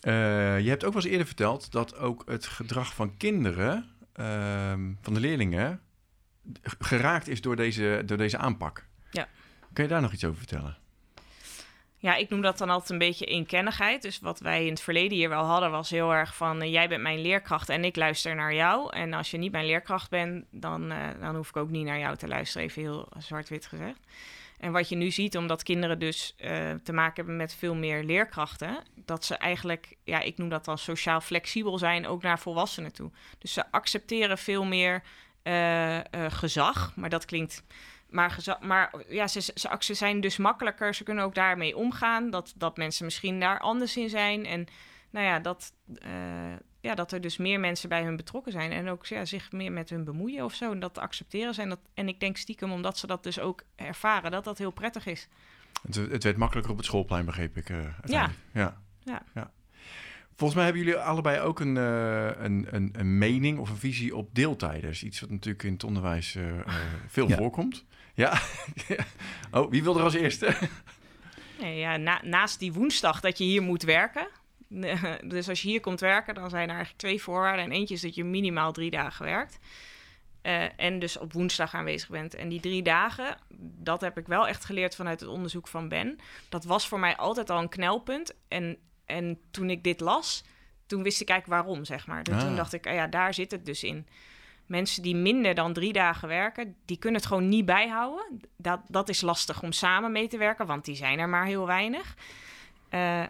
Eh, je hebt ook wel eens eerder verteld dat ook het gedrag van kinderen, ehm, van de leerlingen, geraakt is door deze, door deze aanpak. Ja. Kun je daar nog iets over vertellen? Ja, ik noem dat dan altijd een beetje eenkennigheid. Dus wat wij in het verleden hier wel hadden, was heel erg van... eh, jij bent mijn leerkracht en ik luister naar jou. En als je niet mijn leerkracht bent, dan, eh, dan hoef ik ook niet naar jou te luisteren. Even heel zwart-wit gezegd. En wat je nu ziet, omdat kinderen dus eh, te maken hebben met veel meer leerkrachten... dat ze eigenlijk, ja, ik noem dat dan sociaal flexibel zijn, ook naar volwassenen toe. Dus ze accepteren veel meer eh, gezag, maar dat klinkt... Maar, geza- maar ja, ze, ze, ze zijn dus makkelijker. Ze kunnen ook daarmee omgaan. Dat, dat mensen misschien daar anders in zijn. En nou ja, dat, eh, ja, dat er dus meer mensen bij hun betrokken zijn. En ook ja, zich meer met hun bemoeien of zo. En dat te accepteren zijn. Dat, en ik denk stiekem, omdat ze dat dus ook ervaren, dat dat heel prettig is. Het, het werd makkelijker op het schoolplein, begreep ik. uiteindelijk. ja. Ja. ja. Volgens mij hebben jullie allebei ook een, uh, een, een, een, mening of een visie op deeltijden. is iets wat natuurlijk in het onderwijs uh, veel voorkomt. Ja. oh, wie wil er als eerste? nee, ja, na, naast die woensdag dat je hier moet werken. dus als je hier komt werken, dan zijn er eigenlijk twee voorwaarden. En eentje is dat je minimaal drie dagen werkt. Uh, en dus op woensdag aanwezig bent. En die drie dagen, dat heb ik wel echt geleerd vanuit het onderzoek van Ben. Dat was voor mij altijd al een knelpunt. En, en toen ik dit las, toen wist ik eigenlijk waarom, zeg maar. Dus Toen ah. dacht ik, ah ja, daar zit het dus in. Mensen die minder dan drie dagen werken, die kunnen het gewoon niet bijhouden. Dat, dat is lastig om samen mee te werken, want die zijn er maar heel weinig. Uh,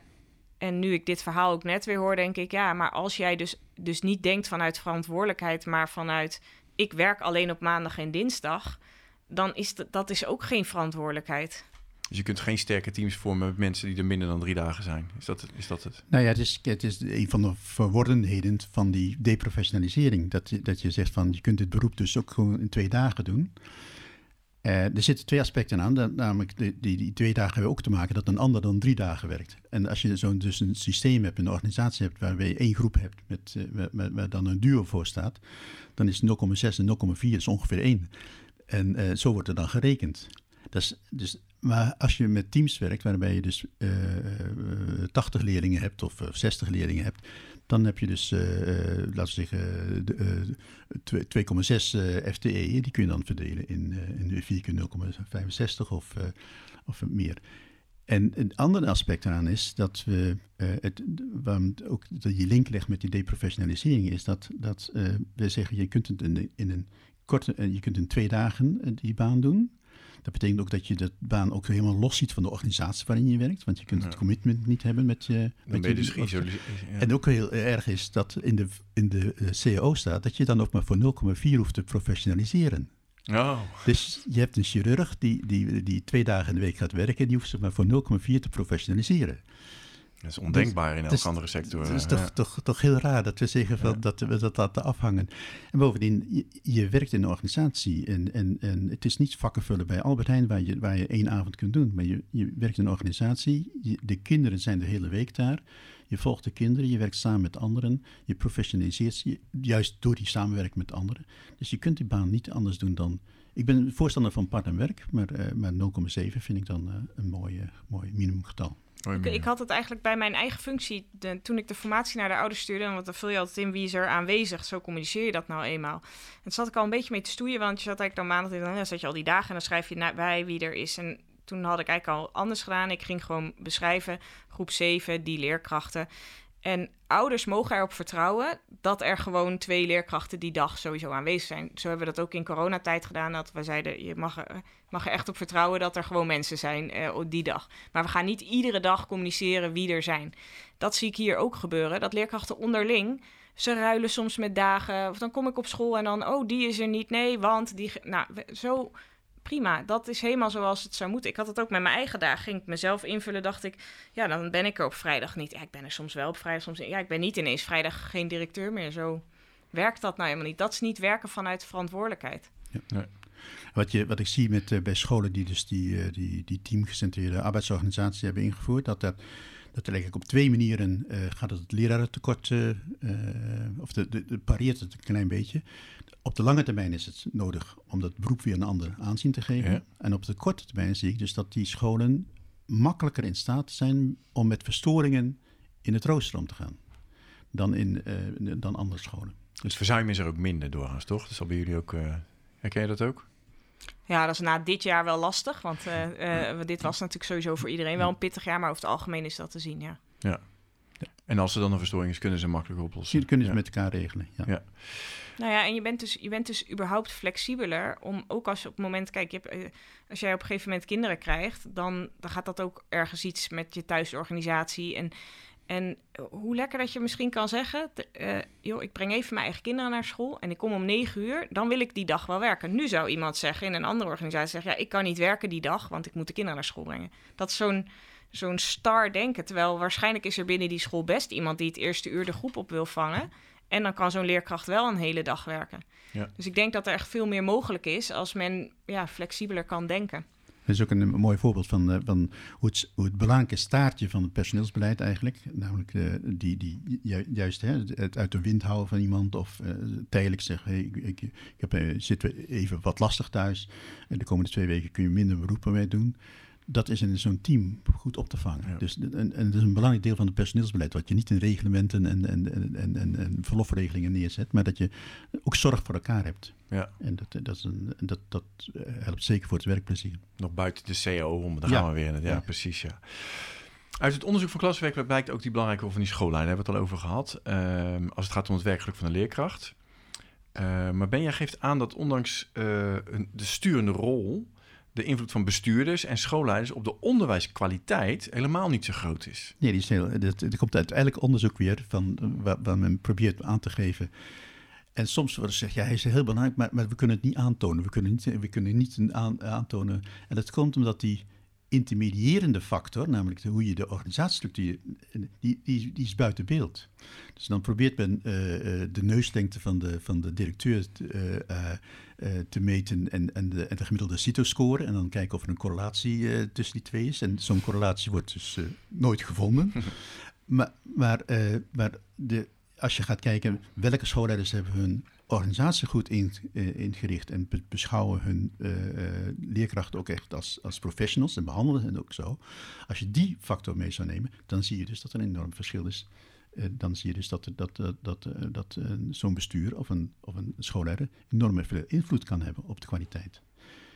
en nu ik dit verhaal ook net weer hoor, denk ik, ja, maar als jij dus, dus niet denkt vanuit verantwoordelijkheid, maar vanuit ik werk alleen op maandag en dinsdag, dan is dat, dat is ook geen verantwoordelijkheid. Dus je kunt geen sterke teams vormen met mensen die er minder dan drie dagen zijn. Is dat, is dat het? Nou ja, het is, het is een van de verwordenheden van die deprofessionalisering. Dat, dat je zegt van je kunt dit beroep dus ook gewoon in twee dagen doen. Uh, er zitten twee aspecten aan. namelijk, die, die, twee dagen hebben ook te maken dat een ander dan drie dagen werkt. En als je zo'n dus een systeem hebt, een organisatie hebt, waarbij je één groep hebt met, uh, waar, dan een duo voor staat, dan is 0,6 en 0,4 is ongeveer 1. En uh, zo wordt er dan gerekend. Dus, dus, maar als je met teams werkt, waarbij je dus 80 leerlingen hebt of 60 leerlingen hebt, dan heb je dus, laten we zeggen, uh, 2,6 FTE. Die kun je dan verdelen in, in de 4 keer 0,65 of, of meer. En een ander aspect aan is dat we, het, waarom ook dat je link legt met die deprofessionalisering, is dat, dat we zeggen, je kunt het in, in een korte, je kunt in twee dagen die baan doen. Dat betekent ook dat je de baan ook helemaal los ziet van de organisatie waarin je werkt. Want je kunt het commitment niet hebben met je. met je, dus En ook heel erg is dat in de, in de eh, CAO staat dat je dan ook maar voor 0,4 hoeft te professionaliseren. Oh. Dus je hebt een chirurg die, die, die twee dagen in de week gaat werken, die hoeft zich maar voor 0,4 te professionaliseren. Dat is ondenkbaar in elke andere sector. Het is toch, toch, toch heel raar dat we zeggen van, dat we dat laten afhangen. En bovendien, je, je, werkt in een organisatie en, en, en het is niet vakken vullen bij Albert Heijn waar je, waar je één avond kunt doen. Maar je, je werkt in een organisatie, de kinderen zijn de hele week daar. Je volgt de kinderen, je werkt samen met anderen, je professionaliseert je juist door die samenwerking met anderen. Dus je kunt die baan niet anders doen dan... Ik ben voorstander van part en werk, maar, uh, maar 0,7 vind ik dan uh, een mooi, uh, mooi minimumgetal. Ik, ik, had het eigenlijk bij mijn eigen functie, de, toen ik de formatie naar de ouders stuurde, want dan vul je altijd in wie is er aanwezig, zo communiceer je dat nou eenmaal. En zat ik al een beetje mee te stoeien, want je zat eigenlijk dan maandag, dan ja, zat je al die dagen en dan schrijf je bij wie er is. En toen had ik eigenlijk al anders gedaan. Ik ging gewoon beschrijven, groep 7, die leerkrachten. En ouders mogen erop vertrouwen dat er gewoon twee leerkrachten die dag sowieso aanwezig zijn. Zo hebben we dat ook in coronatijd gedaan. Dat we zeiden, je mag er, mag er echt op vertrouwen dat er gewoon mensen zijn eh, die dag. Maar we gaan niet iedere dag communiceren wie er zijn. Dat zie ik hier ook gebeuren. Dat leerkrachten onderling, ze ruilen soms met dagen. Of dan kom ik op school en dan, oh, die is er niet. Nee, want die... Nou, zo prima. Dat is helemaal zoals het zou moeten. Ik had het ook met mijn eigen dagen. Ging ik mezelf invullen, dacht ik, ja, dan ben ik er op vrijdag niet. Ja, ik ben er soms wel op vrijdag, soms Ja, ik ben niet ineens vrijdag geen directeur meer. Zo werkt dat nou helemaal niet. Dat is niet werken vanuit verantwoordelijkheid. Ja. Wat, je, wat ik zie met, uh, bij scholen die dus die, uh, die, die teamgecentreerde arbeidsorganisatie hebben ingevoerd, dat dat dat er eigenlijk op twee manieren uh, gaat het, het lerarentekort, uh, of de, de, de, pareert het een klein beetje. Op de lange termijn is het nodig om dat beroep weer een ander aanzien te geven. En op de korte termijn zie ik dus dat die scholen makkelijker in staat zijn om met verstoringen in het rooster om te gaan dan, in, dan andere scholen. Dus verzuim is er ook minder doorgaans, toch? Dat zal bij jullie ook. herken je dat ook? Ja, dat is na dit jaar wel lastig. Want uh, dit was natuurlijk sowieso voor iedereen wel een pittig jaar. Maar over het algemeen is dat te zien, ja. Ja. En als er dan een verstoring is, kunnen ze makkelijk oplossen. Die kunnen ze met elkaar regelen, ja. ja. Nou ja, en je bent, dus, je bent dus überhaupt flexibeler om ook als je op het moment, kijk, je hebt, als jij op een gegeven moment kinderen krijgt, dan, dan gaat dat ook ergens iets met je thuisorganisatie. En en hoe lekker dat je misschien kan zeggen: uh, joh, ik breng even mijn eigen kinderen naar school en ik kom om negen uur, dan wil ik die dag wel werken. Nu zou iemand zeggen in een andere organisatie zeggen: ja, ik kan niet werken die dag, want ik moet de kinderen naar school brengen. Dat is zo'n zo'n star denken. Terwijl waarschijnlijk is er binnen die school best iemand die het eerste uur de groep op wil vangen. En dan kan zo'n leerkracht wel een hele dag werken. Ja. Dus ik denk dat er echt veel meer mogelijk is als men ja, flexibeler kan denken. Dat is ook een, mooi voorbeeld van, uh, van hoe, het, het belangrijke staartje van het personeelsbeleid eigenlijk, namelijk uh, die, die ju, juist hè, het uit de wind houden van iemand of uh, tijdelijk zeggen, ik, ik, ik heb, zit even wat lastig thuis. En de komende twee weken kun je minder beroepen mee doen dat is in zo'n team goed op te vangen. Ja. Dus, en, en dat is een belangrijk deel van het personeelsbeleid, wat je niet in reglementen en, en, en, en, en verlofregelingen neerzet, maar dat je ook zorg voor elkaar hebt. Ja. En dat, dat, is een, dat, dat helpt zeker voor het werkplezier. Nog buiten de CO om, daar ja. gaan we weer. Ja, ja, precies, ja. Uit het onderzoek van klaswerk blijkt ook die belangrijke rol van die schoollijn. Daar hebben we het al over gehad. Uh, als het gaat om het werkgeluk van de leerkracht. Uh, maar Benja geeft aan dat ondanks uh, de sturende rol de invloed van bestuurders en schoolleiders op de onderwijskwaliteit helemaal niet zo groot is. Nee, die is heel, komt uiteindelijk onderzoek weer van waar, waar, men probeert aan te geven. En soms wordt gezegd, ja, hij is heel belangrijk, maar, we kunnen het niet aantonen. We kunnen niet, we kunnen niet aan, aantonen. En dat komt omdat die intermediërende factor, namelijk hoe je de organisatiestructuur, die, die, die is buiten beeld. Dus dan probeert men uh, de neuslengte van de, van de directeur te, te meten en, en, de, en de gemiddelde CITO-score. En dan kijken of er een correlatie tussen die twee is. En zo'n correlatie wordt dus nooit gevonden. maar maar, maar de, als je gaat kijken welke schoolleiders hebben hun organisatie goed in, uh, ingericht en be beschouwen hun uh, leerkrachten ook echt als, als professionals en behandelen hen ook zo. Als je die factor mee zou nemen, dan zie je dus dat er een enorm verschil is. Dan zie je dus dat, dat, dat, dat, dat zo'n bestuur of een, of een schoolleider enorm veel invloed kan hebben op de kwaliteit.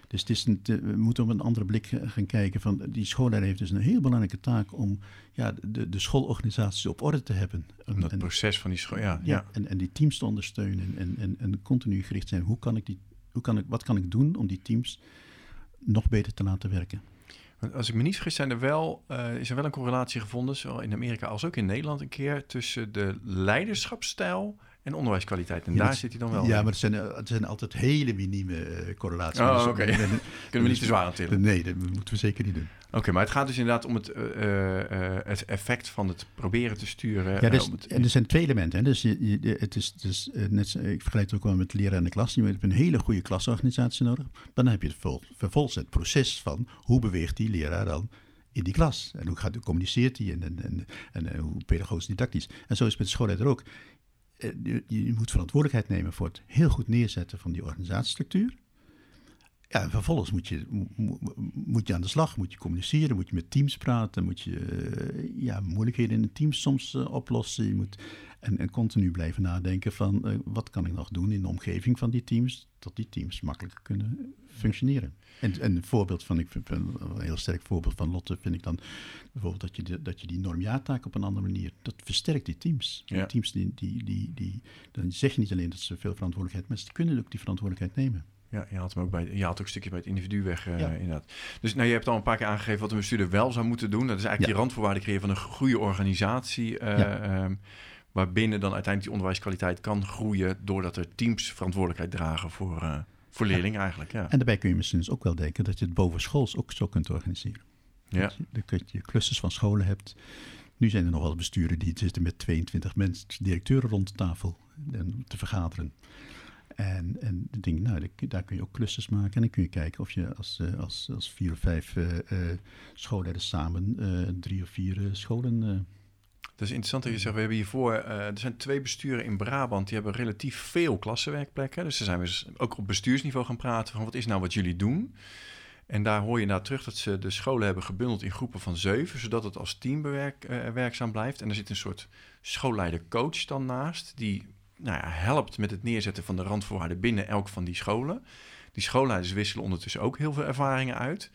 Dus het is een, we moeten op een andere blik gaan kijken. Van, die schoolleider heeft dus een heel belangrijke taak om ja, de, de schoolorganisaties op orde te hebben. Om dat proces van die school, ja. ja, En, en die teams te ondersteunen en, en, en continu gericht zijn. Hoe kan ik die, hoe kan ik, wat kan ik doen om die teams nog beter te laten werken? Als ik me niet vergis, zijn er wel, uh, is er wel een correlatie gevonden, zowel in Amerika als ook in Nederland een keer, tussen de leiderschapsstijl en onderwijskwaliteit. En daar zit hij dan wel Ja, maar het zijn, het zijn altijd hele minieme uh, correlaties. Oh, oké. Okay. Kunnen we niet te zwaar natuurlijk. Nee, dat moeten we zeker niet doen. Oké, maar het gaat dus inderdaad om het, uh, uh, het effect van het proberen te sturen. Ja, dus, het... en er zijn twee elementen. Hè. Dus je, je, het is, dus, net, ik vergelijk het ook wel met leren in de klas. Je hebt een hele goede klasorganisatie nodig. Maar dan heb je het vol, vervolgens het proces van hoe beweegt die leraar dan in die klas. En hoe, gaat, communiceert hij en, en, en, en, hoe pedagogisch didactisch. En zo is het met de schoolleider ook. Eh, je, je, moet verantwoordelijkheid nemen voor het heel goed neerzetten van die organisatiestructuur. Ja, en vervolgens moet je, moet je aan de slag, moet je communiceren, moet je met teams praten, moet je uh, ja, moeilijkheden in de teams soms uh, oplossen. Je moet, en, en, continu blijven nadenken van uh, wat kan ik nog doen in de omgeving van die teams, dat die teams makkelijker kunnen functioneren. En, en een voorbeeld van, ik vind, een heel sterk voorbeeld van Lotte vind ik dan bijvoorbeeld dat je, de, dat je die normjaartaak op een andere manier, dat versterkt die teams. Ja. Die teams die, die, die, die, dan zeg je niet alleen dat ze veel verantwoordelijkheid, maar ze kunnen ook die verantwoordelijkheid nemen. Ja, je had hem ook bij, je had ook een stukje bij het individu weg, uh, ja. inderdaad. Dus nou, je hebt al een paar keer aangegeven wat een bestuurder wel zou moeten doen. Dat is eigenlijk ja. die randvoorwaarden creëren van een goede organisatie. Uh, ja. um, waarbinnen dan uiteindelijk die onderwijskwaliteit kan groeien doordat er teams verantwoordelijkheid dragen voor, uh, voor leerlingen eigenlijk. Ja. En daarbij kun je misschien dus ook wel denken dat je het bovenschools ook zo kunt organiseren. Ja. Dat je, clusters van scholen hebt. Nu zijn er nog wel besturen die zitten met 22 mensen, directeuren rond de tafel te vergaderen. En, en ik nou, daar kun je ook clusters maken. En dan kun je kijken of je als, als, als vier of vijf uh, uh, schoolleiders samen drie of vier scholen dat is interessant dat je zegt, we hebben hiervoor, er zijn twee besturen in Brabant, die hebben relatief veel klassenwerkplekken. Dus daar zijn we ook op bestuursniveau gaan praten van wat is nou wat jullie doen. En daar hoor je nou terug dat ze de scholen hebben gebundeld in groepen van zeven, zodat het als team bewerk, werkzaam blijft. En er zit een soort schoolleider-coach dan naast, die nou ja, helpt met het neerzetten van de randvoorwaarden binnen elk van die scholen. Die schoolleiders wisselen ondertussen ook heel veel ervaringen uit.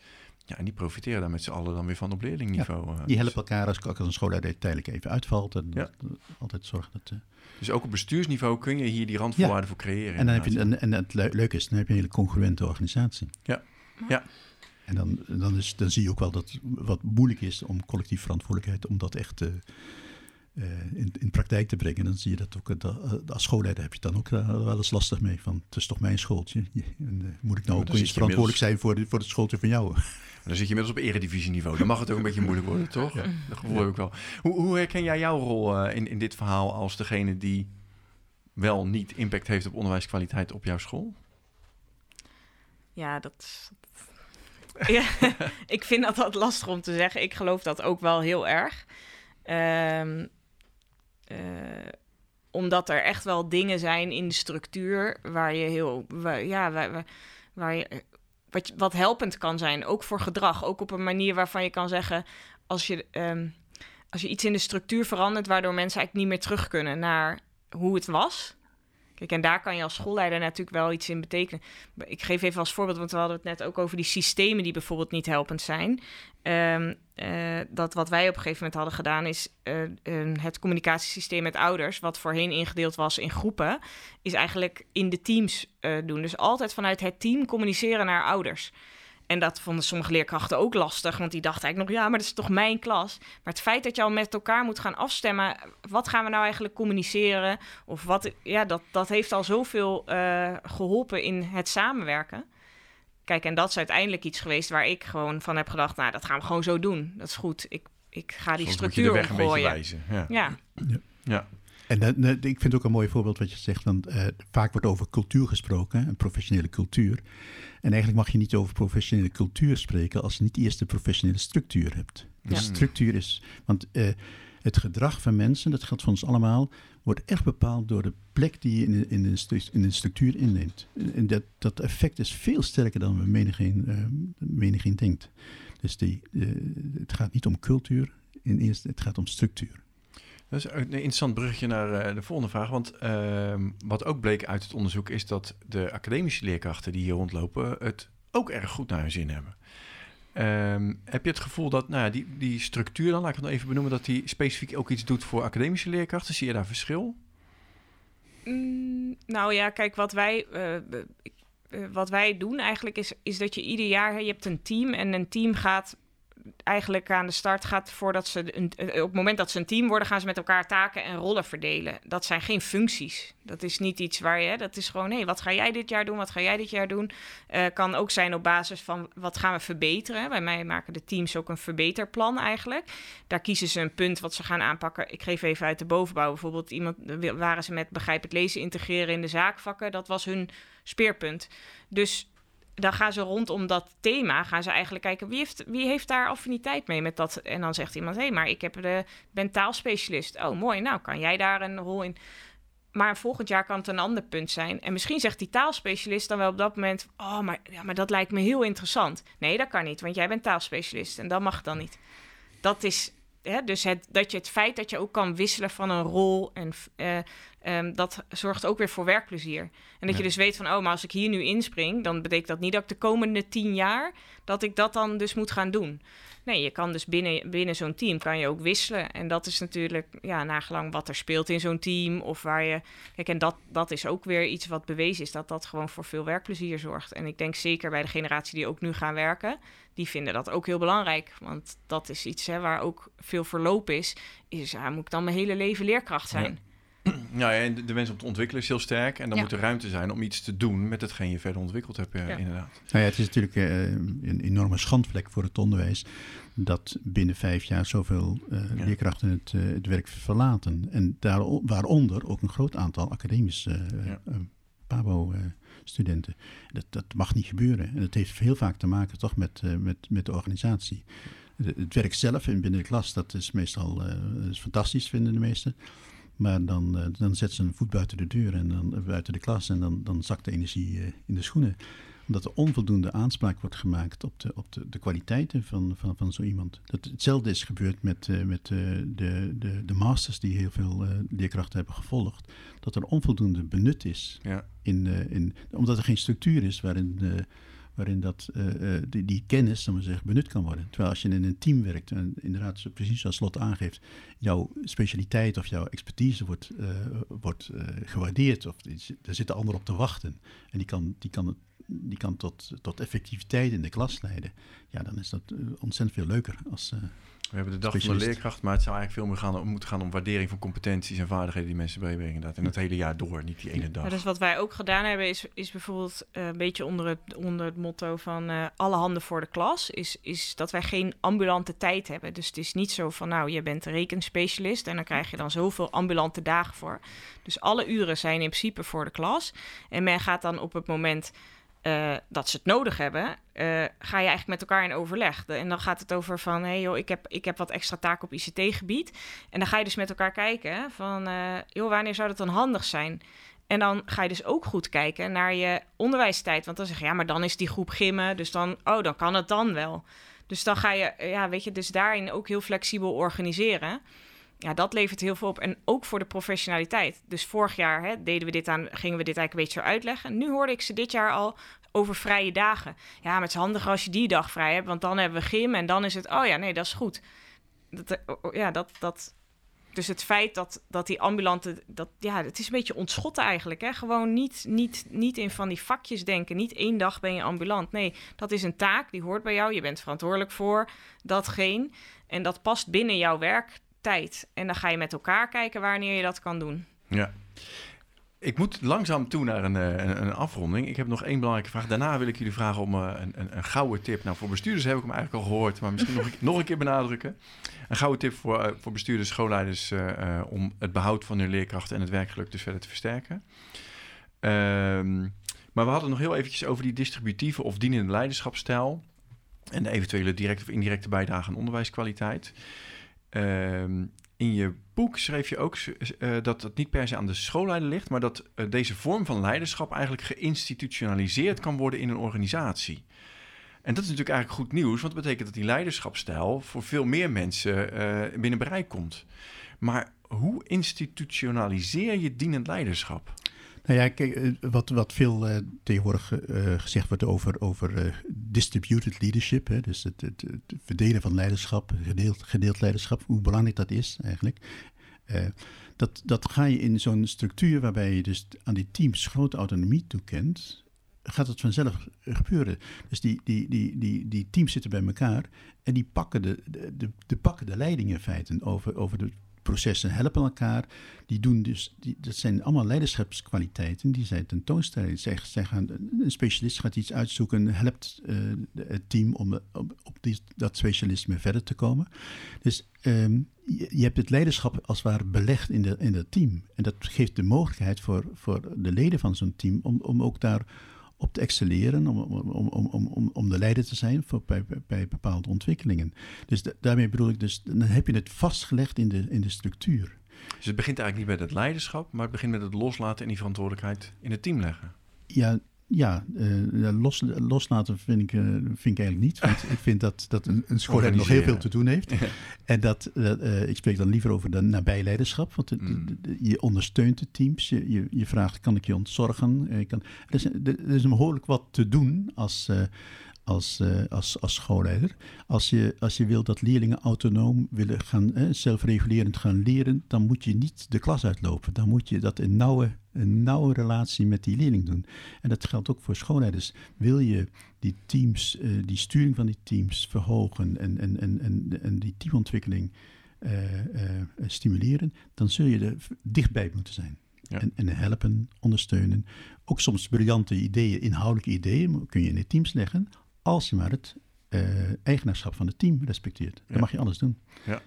Ja, en die profiteren daar met z'n allen dan weer van op leerlingniveau. Ja, eh. die helpen elkaar als, als een schoolleider tijdelijk even uitvalt. En ja. altijd zorgen dat... Uh... Dus ook op bestuursniveau kun je hier die randvoorwaarden ja. voor creëren. En, dan heb je, en, en het leuke is, dan heb je een hele congruente organisatie. Ja, ja. En dan, dan, is, dan zie je ook wel dat wat moeilijk is om collectief verantwoordelijkheid, om dat echt uh, in, in praktijk te brengen. Dan zie je dat ook, dat, als schoolleider heb je dan ook wel eens lastig mee. Van, het is toch mijn schooltje. En, moet ik nou ook eens verantwoordelijk zijn voor, de, voor het schooltje van jou? dan zit je inmiddels op eredivisieniveau. Dan mag het ook een beetje moeilijk worden, toch? Ja. Dat gevoel heb ik wel. Hoe, hoe herken jij jouw rol uh, in, in dit verhaal als degene die wel niet impact heeft op onderwijskwaliteit op jouw school? Ja, dat, ja, ik vind dat dat lastig om te zeggen. Ik geloof dat ook wel heel erg. Ehm, eh, omdat er echt wel dingen zijn in de structuur waar je heel, ja, waar, waar wat, wat helpend kan zijn, ook voor gedrag. Ook op een manier waarvan je kan zeggen, als je, ehm, als je iets in de structuur verandert, waardoor mensen eigenlijk niet meer terug kunnen naar hoe het was, Kijk, en daar kan je als schoolleider natuurlijk wel iets in betekenen. Ik geef even als voorbeeld, want we hadden het net ook over die systemen die bijvoorbeeld niet helpend zijn. Um, uh, dat wat wij op een gegeven moment hadden gedaan, is uh, het communicatiesysteem met ouders, wat voorheen ingedeeld was in groepen, is eigenlijk in de teams uh, doen. Dus altijd vanuit het team communiceren naar ouders. En dat vonden sommige leerkrachten ook lastig, want die dachten eigenlijk nog, ja, maar dat is toch mijn klas. Maar het feit dat je al met elkaar moet gaan afstemmen, wat gaan we nou eigenlijk communiceren? Of wat, ja, dat, dat heeft al zoveel uh, geholpen in het samenwerken. Kijk, en dat is uiteindelijk iets geweest waar ik gewoon van heb gedacht, nou, dat gaan we gewoon zo doen. Dat is goed. Ik, ik ga die Soms structuur moet je de weg omgooien. een beetje wijzen. ja. ja. ja. En uh, ik vind het ook een mooi voorbeeld wat je zegt, want uh, vaak wordt over cultuur gesproken, een professionele cultuur. En eigenlijk mag je niet over professionele cultuur spreken als je niet eerst de professionele structuur hebt. De structuur is, want uh, het gedrag van mensen, dat geldt voor ons allemaal, wordt echt bepaald door de plek die je in de, in de, in de structuur inneemt. En dat, dat effect is veel sterker dan we menigeen, uh, menigeen denkt. Dus die, het gaat niet om cultuur in eerste, het gaat om structuur. Is een interessant bruggetje naar uh, de volgende vraag. Want uh, wat ook bleek uit het onderzoek is dat de academische leerkrachten die hier rondlopen het ook erg goed naar hun zin hebben. Um, heb je het gevoel dat nou die, die structuur dan, laat ik het nog even benoemen, dat die specifiek ook iets doet voor academische leerkrachten? Zie je daar verschil? Mm, nou ja, kijk, wat wij, uh, wat wij doen eigenlijk is, is dat je ieder jaar, je hebt een team en een team gaat eigenlijk aan de start gaat voordat ze een, eh, op het moment dat ze een team worden, gaan ze met elkaar taken en rollen verdelen. Dat zijn geen functies. Dat is niet iets waar je, dat is gewoon, hé, wat ga jij dit jaar doen? Wat ga jij dit jaar doen? Uh, kan ook zijn op basis van wat gaan we verbeteren. Bij mij maken de teams ook een verbeterplan eigenlijk. Daar kiezen ze een punt wat ze gaan aanpakken. Ik geef even uit de bovenbouw bijvoorbeeld. Iemand waren ze met begrijp het lezen integreren in de zaakvakken. Dat was hun speerpunt. Dus dan gaan ze rondom dat thema, gaan ze eigenlijk kijken wie heeft, wie heeft daar affiniteit mee met dat. En dan zegt iemand, hé, hey, maar ik heb de, ben taalspecialist. Oh, mooi, nou kan jij daar een rol in. Maar volgend jaar kan het een ander punt zijn. En misschien zegt die taalspecialist dan wel op dat moment, oh, maar, ja, maar dat lijkt me heel interessant. Nee, dat kan niet, want jij bent taalspecialist en dat mag dan niet. Dat is, hè, dus het, dat je het feit dat je ook kan wisselen van een rol en uh, Um, dat zorgt ook weer voor werkplezier. En dat je dus weet van, oh, maar als ik hier nu inspring, dan betekent dat niet dat ik de komende tien jaar, dat ik dat dan dus moet gaan doen. Nee, je kan dus binnen, binnen zo'n team kan je ook wisselen. En dat is natuurlijk, ja, nagelang wat er speelt in zo'n team of waar je... Kijk, en dat, dat is ook weer iets wat bewezen is, dat dat gewoon voor veel werkplezier zorgt. En ik denk zeker bij de generatie die ook nu gaan werken, die vinden dat ook heel belangrijk. Want dat is iets hè, waar ook veel verloop is. Is, ja, moet ik dan mijn hele leven leerkracht zijn? Ja, en de, wens om te ontwikkelen is heel sterk. En dan moet er ruimte zijn om iets te doen met hetgeen je verder ontwikkeld hebt, uh, inderdaad. Nou ja, het is natuurlijk uh, een enorme schandvlek voor het onderwijs dat binnen vijf jaar zoveel uh, leerkrachten het, het, werk verlaten. En daar, waaronder ook een groot aantal academische PABO-studenten. Dat, dat mag niet gebeuren. En dat heeft heel vaak te maken toch met, met, met de organisatie. het werk zelf en binnen de klas, dat is meestal is fantastisch, vinden de meesten. Maar dan, uh, dan zet ze een voet buiten de deur en dan uh, buiten de klas en dan, dan zakt de energie uh, in de schoenen. Omdat er onvoldoende aanspraak wordt gemaakt op de, op de, de kwaliteiten van, van, van zo iemand. Dat, hetzelfde is gebeurd met, met de, de, de masters die heel veel leerkrachten hebben gevolgd. Dat er onvoldoende benut is. Ja. In, in, omdat er geen structuur is waarin waarin dat, uh, die, die, kennis zeg maar zeggen, benut kan worden. Terwijl als je in een team werkt, en inderdaad, precies zoals Slot aangeeft, jouw specialiteit of jouw expertise wordt, uh, wordt gewaardeerd, of er zitten anderen op te wachten. En die kan, die kan, die kan tot, tot effectiviteit in de klas leiden. Ja, dan is dat ontzettend veel leuker als we hebben de dag van de leerkracht, maar het zou eigenlijk veel meer gaan, moeten gaan om waardering van competenties en vaardigheden die mensen bijbrengen. Dat. En het hele jaar door, niet die ene dag. Ja, dus wat wij ook gedaan hebben, is, is bijvoorbeeld uh, een beetje onder het, onder het motto van uh, alle handen voor de klas. Is, is dat wij geen ambulante tijd hebben. Dus het is niet zo van, nou, je bent rekenspecialist en dan krijg je dan zoveel ambulante dagen voor. Dus alle uren zijn in principe voor de klas. En men gaat dan op het moment eh, dat ze het nodig hebben, eh, ga je eigenlijk met elkaar in overleg. En dan gaat het over van, hé hey joh, ik heb, ik heb wat extra taken op ICT-gebied. En dan ga je dus met elkaar kijken van, uh, joh, wanneer zou dat dan handig zijn? En dan ga je dus ook goed kijken naar je onderwijstijd. Want dan zeg je, ja, maar dan is die groep gimmen, dus dan, oh, dan kan het dan wel. Dus dan ga je, ja, weet je, dus daarin ook heel flexibel organiseren ja, dat levert heel veel op. En ook voor de professionaliteit. Dus vorig jaar hè, deden we dit aan, gingen we dit eigenlijk een beetje zo uitleggen. Nu hoorde ik ze dit jaar al over vrije dagen. Ja, maar het is handiger als je die dag vrij hebt, want dan hebben we gym en dan is het, oh ja, nee, dat is goed. Dat, eh, ja, dat, dat, dus het feit dat, dat die ambulante, dat, ja, het is een beetje ontschotten eigenlijk. Hè? Gewoon niet, niet, niet in van die vakjes denken. Niet één dag ben je ambulant. Nee, dat is een taak, die hoort bij jou. Je bent verantwoordelijk voor datgene. En dat past binnen jouw werk tijd. En dan ga je met elkaar kijken wanneer je dat kan doen. Ja. Ik moet langzaam toe naar een, eh, een, afronding. Ik heb nog één belangrijke vraag. Daarna wil ik jullie vragen om uh, een, een, een, gouden tip. Nou, voor bestuurders heb ik hem eigenlijk al gehoord, maar misschien nog, nog een keer benadrukken. Een gouden tip voor, uh, voor bestuurders, schoolleiders om het behoud van hun leerkrachten en het werkgeluk dus verder te versterken. Um, maar we hadden nog heel eventjes over die distributieve of dienende leiderschapstijl en de eventuele directe of indirecte bijdrage aan onderwijskwaliteit. Ehm, in je boek schreef je ook uh, dat het niet per se aan de schoolleider ligt, maar dat uh, deze vorm van leiderschap eigenlijk geïnstitutionaliseerd kan worden in een organisatie. En dat is natuurlijk eigenlijk goed nieuws, want dat betekent dat die leiderschapstijl voor veel meer mensen uh, binnen bereik komt. Maar hoe institutionaliseer je dienend leiderschap? Nou ja, kijk, eh, wat, wat veel uh, tegenwoordig uh, gezegd wordt over, over distributed leadership, hè, dus het, het, het, verdelen van leiderschap, gedeeld, gedeeld leiderschap, hoe belangrijk dat is eigenlijk. dat, dat ga je in zo'n structuur waarbij je dus aan die teams grote autonomie toekent, gaat het vanzelf gebeuren. Dus die, die, die, die, die teams zitten bij elkaar en die pakken de, de, de, pakken de leiding in feite over, over de processen helpen elkaar. Die doen dus, die, dat zijn allemaal leiderschapskwaliteiten die zij tentoonstellen. Zij, zij gaan, een specialist gaat iets uitzoeken, helpt uh, het team om op, die, dat specialisme verder te komen. Dus um, je, hebt het leiderschap als het ware belegd in, de, in het team. En dat geeft de mogelijkheid voor, voor de leden van zo'n team om, om ook daar op te excelleren, om, om, om, om, om de leider te zijn voor, bij, bij bepaalde ontwikkelingen. Dus daarmee bedoel ik dus, dan heb je het vastgelegd in de, in de structuur. Dus het begint eigenlijk niet met het leiderschap, maar het begint met het loslaten en die verantwoordelijkheid in het team leggen. Ja, ja, uh, los, loslaten vind ik, uh, vind ik eigenlijk niet. Want ik vind dat, dat een, een schoolleider nog heel veel te doen heeft. En dat, uh, ik spreek dan liever over de nabijleiderschap. Want mm. je ondersteunt de teams. Je, je, je, vraagt, kan ik je ontzorgen? kan, er, is, er is behoorlijk wat te doen als, als, uh, als, als schoolleider. Als je, als je wil dat leerlingen autonoom willen gaan, eh, zelfregulerend gaan leren, dan moet je niet de klas uitlopen. Dan moet je dat in nauwe, een nauwe relatie met die leerling doen. En dat geldt ook voor schoolleiders. Wil je die teams, uh, die sturing van die teams verhogen en, en, en, en, en die teamontwikkeling stimuleren, dan zul je er dichtbij moeten zijn. Ja. En, en, helpen, ondersteunen. Ook soms briljante ideeën, inhoudelijke ideeën, kun je in de teams leggen als je maar het uh, eigenaarschap van het team respecteert. Dan mag je alles doen. Ja.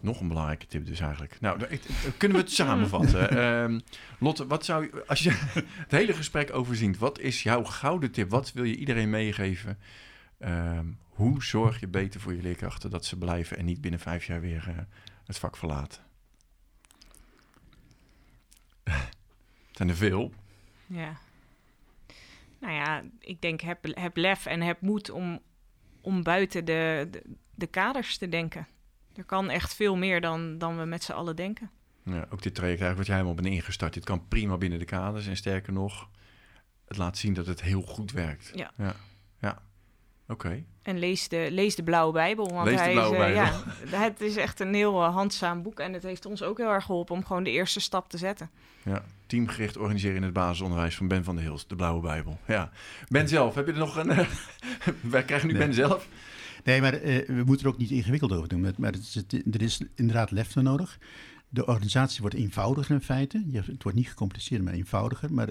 Nog een belangrijke tip dus eigenlijk. Nou, kunnen we het samenvatten? um, Lotte, wat zou je, als je het hele gesprek overziet, wat is jouw gouden tip? Wat wil je iedereen meegeven? Um, hoe zorg je beter voor je leerkrachten dat ze blijven en niet binnen vijf jaar weer uh, het vak verlaten? zijn er veel. Ja nou ja, ik denk heb, heb lef en heb moed om, om buiten de, de, de kaders te denken. Er kan echt veel meer dan, dan we met z'n allen denken. Ja, ook dit traject eigenlijk wat jij helemaal bent ingestart. Dit kan prima binnen de kaders. En sterker nog, het laat zien dat het heel goed werkt. Ja. ja. ja. Oké. En lees de, lees de Blauwe Bijbel. Want lees hij de Blauwe is, uh, Bijbel. Ja, het is echt een heel uh, handzaam boek. En het heeft ons ook heel erg geholpen om gewoon de eerste stap te zetten. Ja, teamgericht organiseren in het basisonderwijs van Ben van der Hils, de Blauwe Bijbel. Ja. Ben zelf, heb je er nog een... Uh, wij krijgen nu Ben zelf. Nee, maar we moeten er ook niet ingewikkeld over doen. Maar het is, er is inderdaad lef nodig. De organisatie wordt eenvoudiger in feite. Het wordt niet gecompliceerd, maar eenvoudiger. Maar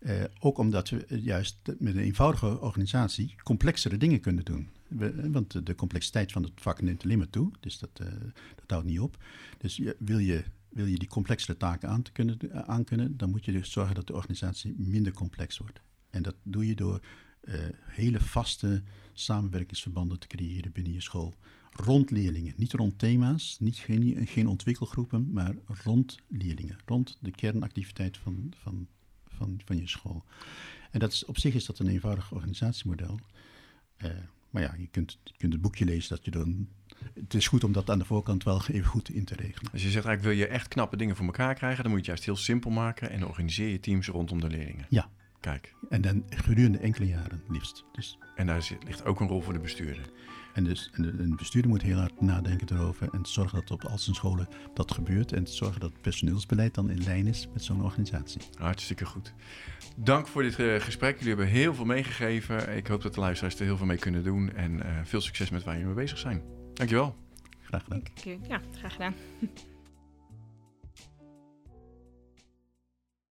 uh, ook omdat we juist met een eenvoudige organisatie complexere dingen kunnen doen. We, want de complexiteit van het vak neemt alleen maar toe, dus dat, uh, dat houdt niet op. Dus wil, je, wil je die complexere taken aan, te kunnen, aankunnen, dan moet je dus zorgen dat de organisatie minder complex wordt. En dat doe je door uh, hele vaste samenwerkingsverbanden te creëren binnen je school. Rond leerlingen, niet rond thema's, niet, geen, geen ontwikkelgroepen, maar rond leerlingen, rond de kernactiviteit van, van, van, van je school. En dat is, op zich is dat een eenvoudig organisatiemodel. Uh, maar ja, je kunt, je kunt het boekje lezen dat je dan. Het is goed om dat aan de voorkant wel even goed in te regelen. Dus je zegt eigenlijk, wil je echt knappe dingen voor elkaar krijgen, dan moet je het juist heel simpel maken en organiseer je teams rondom de leerlingen. Ja. Kijk. En dan gedurende enkele jaren liefst. Dus. En daar ligt ook een rol voor de bestuurder. En, dus, en de, bestuurder moet heel hard nadenken erover en zorgen dat op al zijn scholen dat gebeurt. En zorgen dat het personeelsbeleid dan in lijn is met zo'n organisatie. Hartstikke goed. Dank voor dit eh, gesprek. Jullie hebben heel veel meegegeven. Ik hoop dat de luisteraars er heel veel mee kunnen doen. En uh, veel succes met waar jullie mee bezig zijn. Dankjewel. Graag gedaan. Ja, graag gedaan.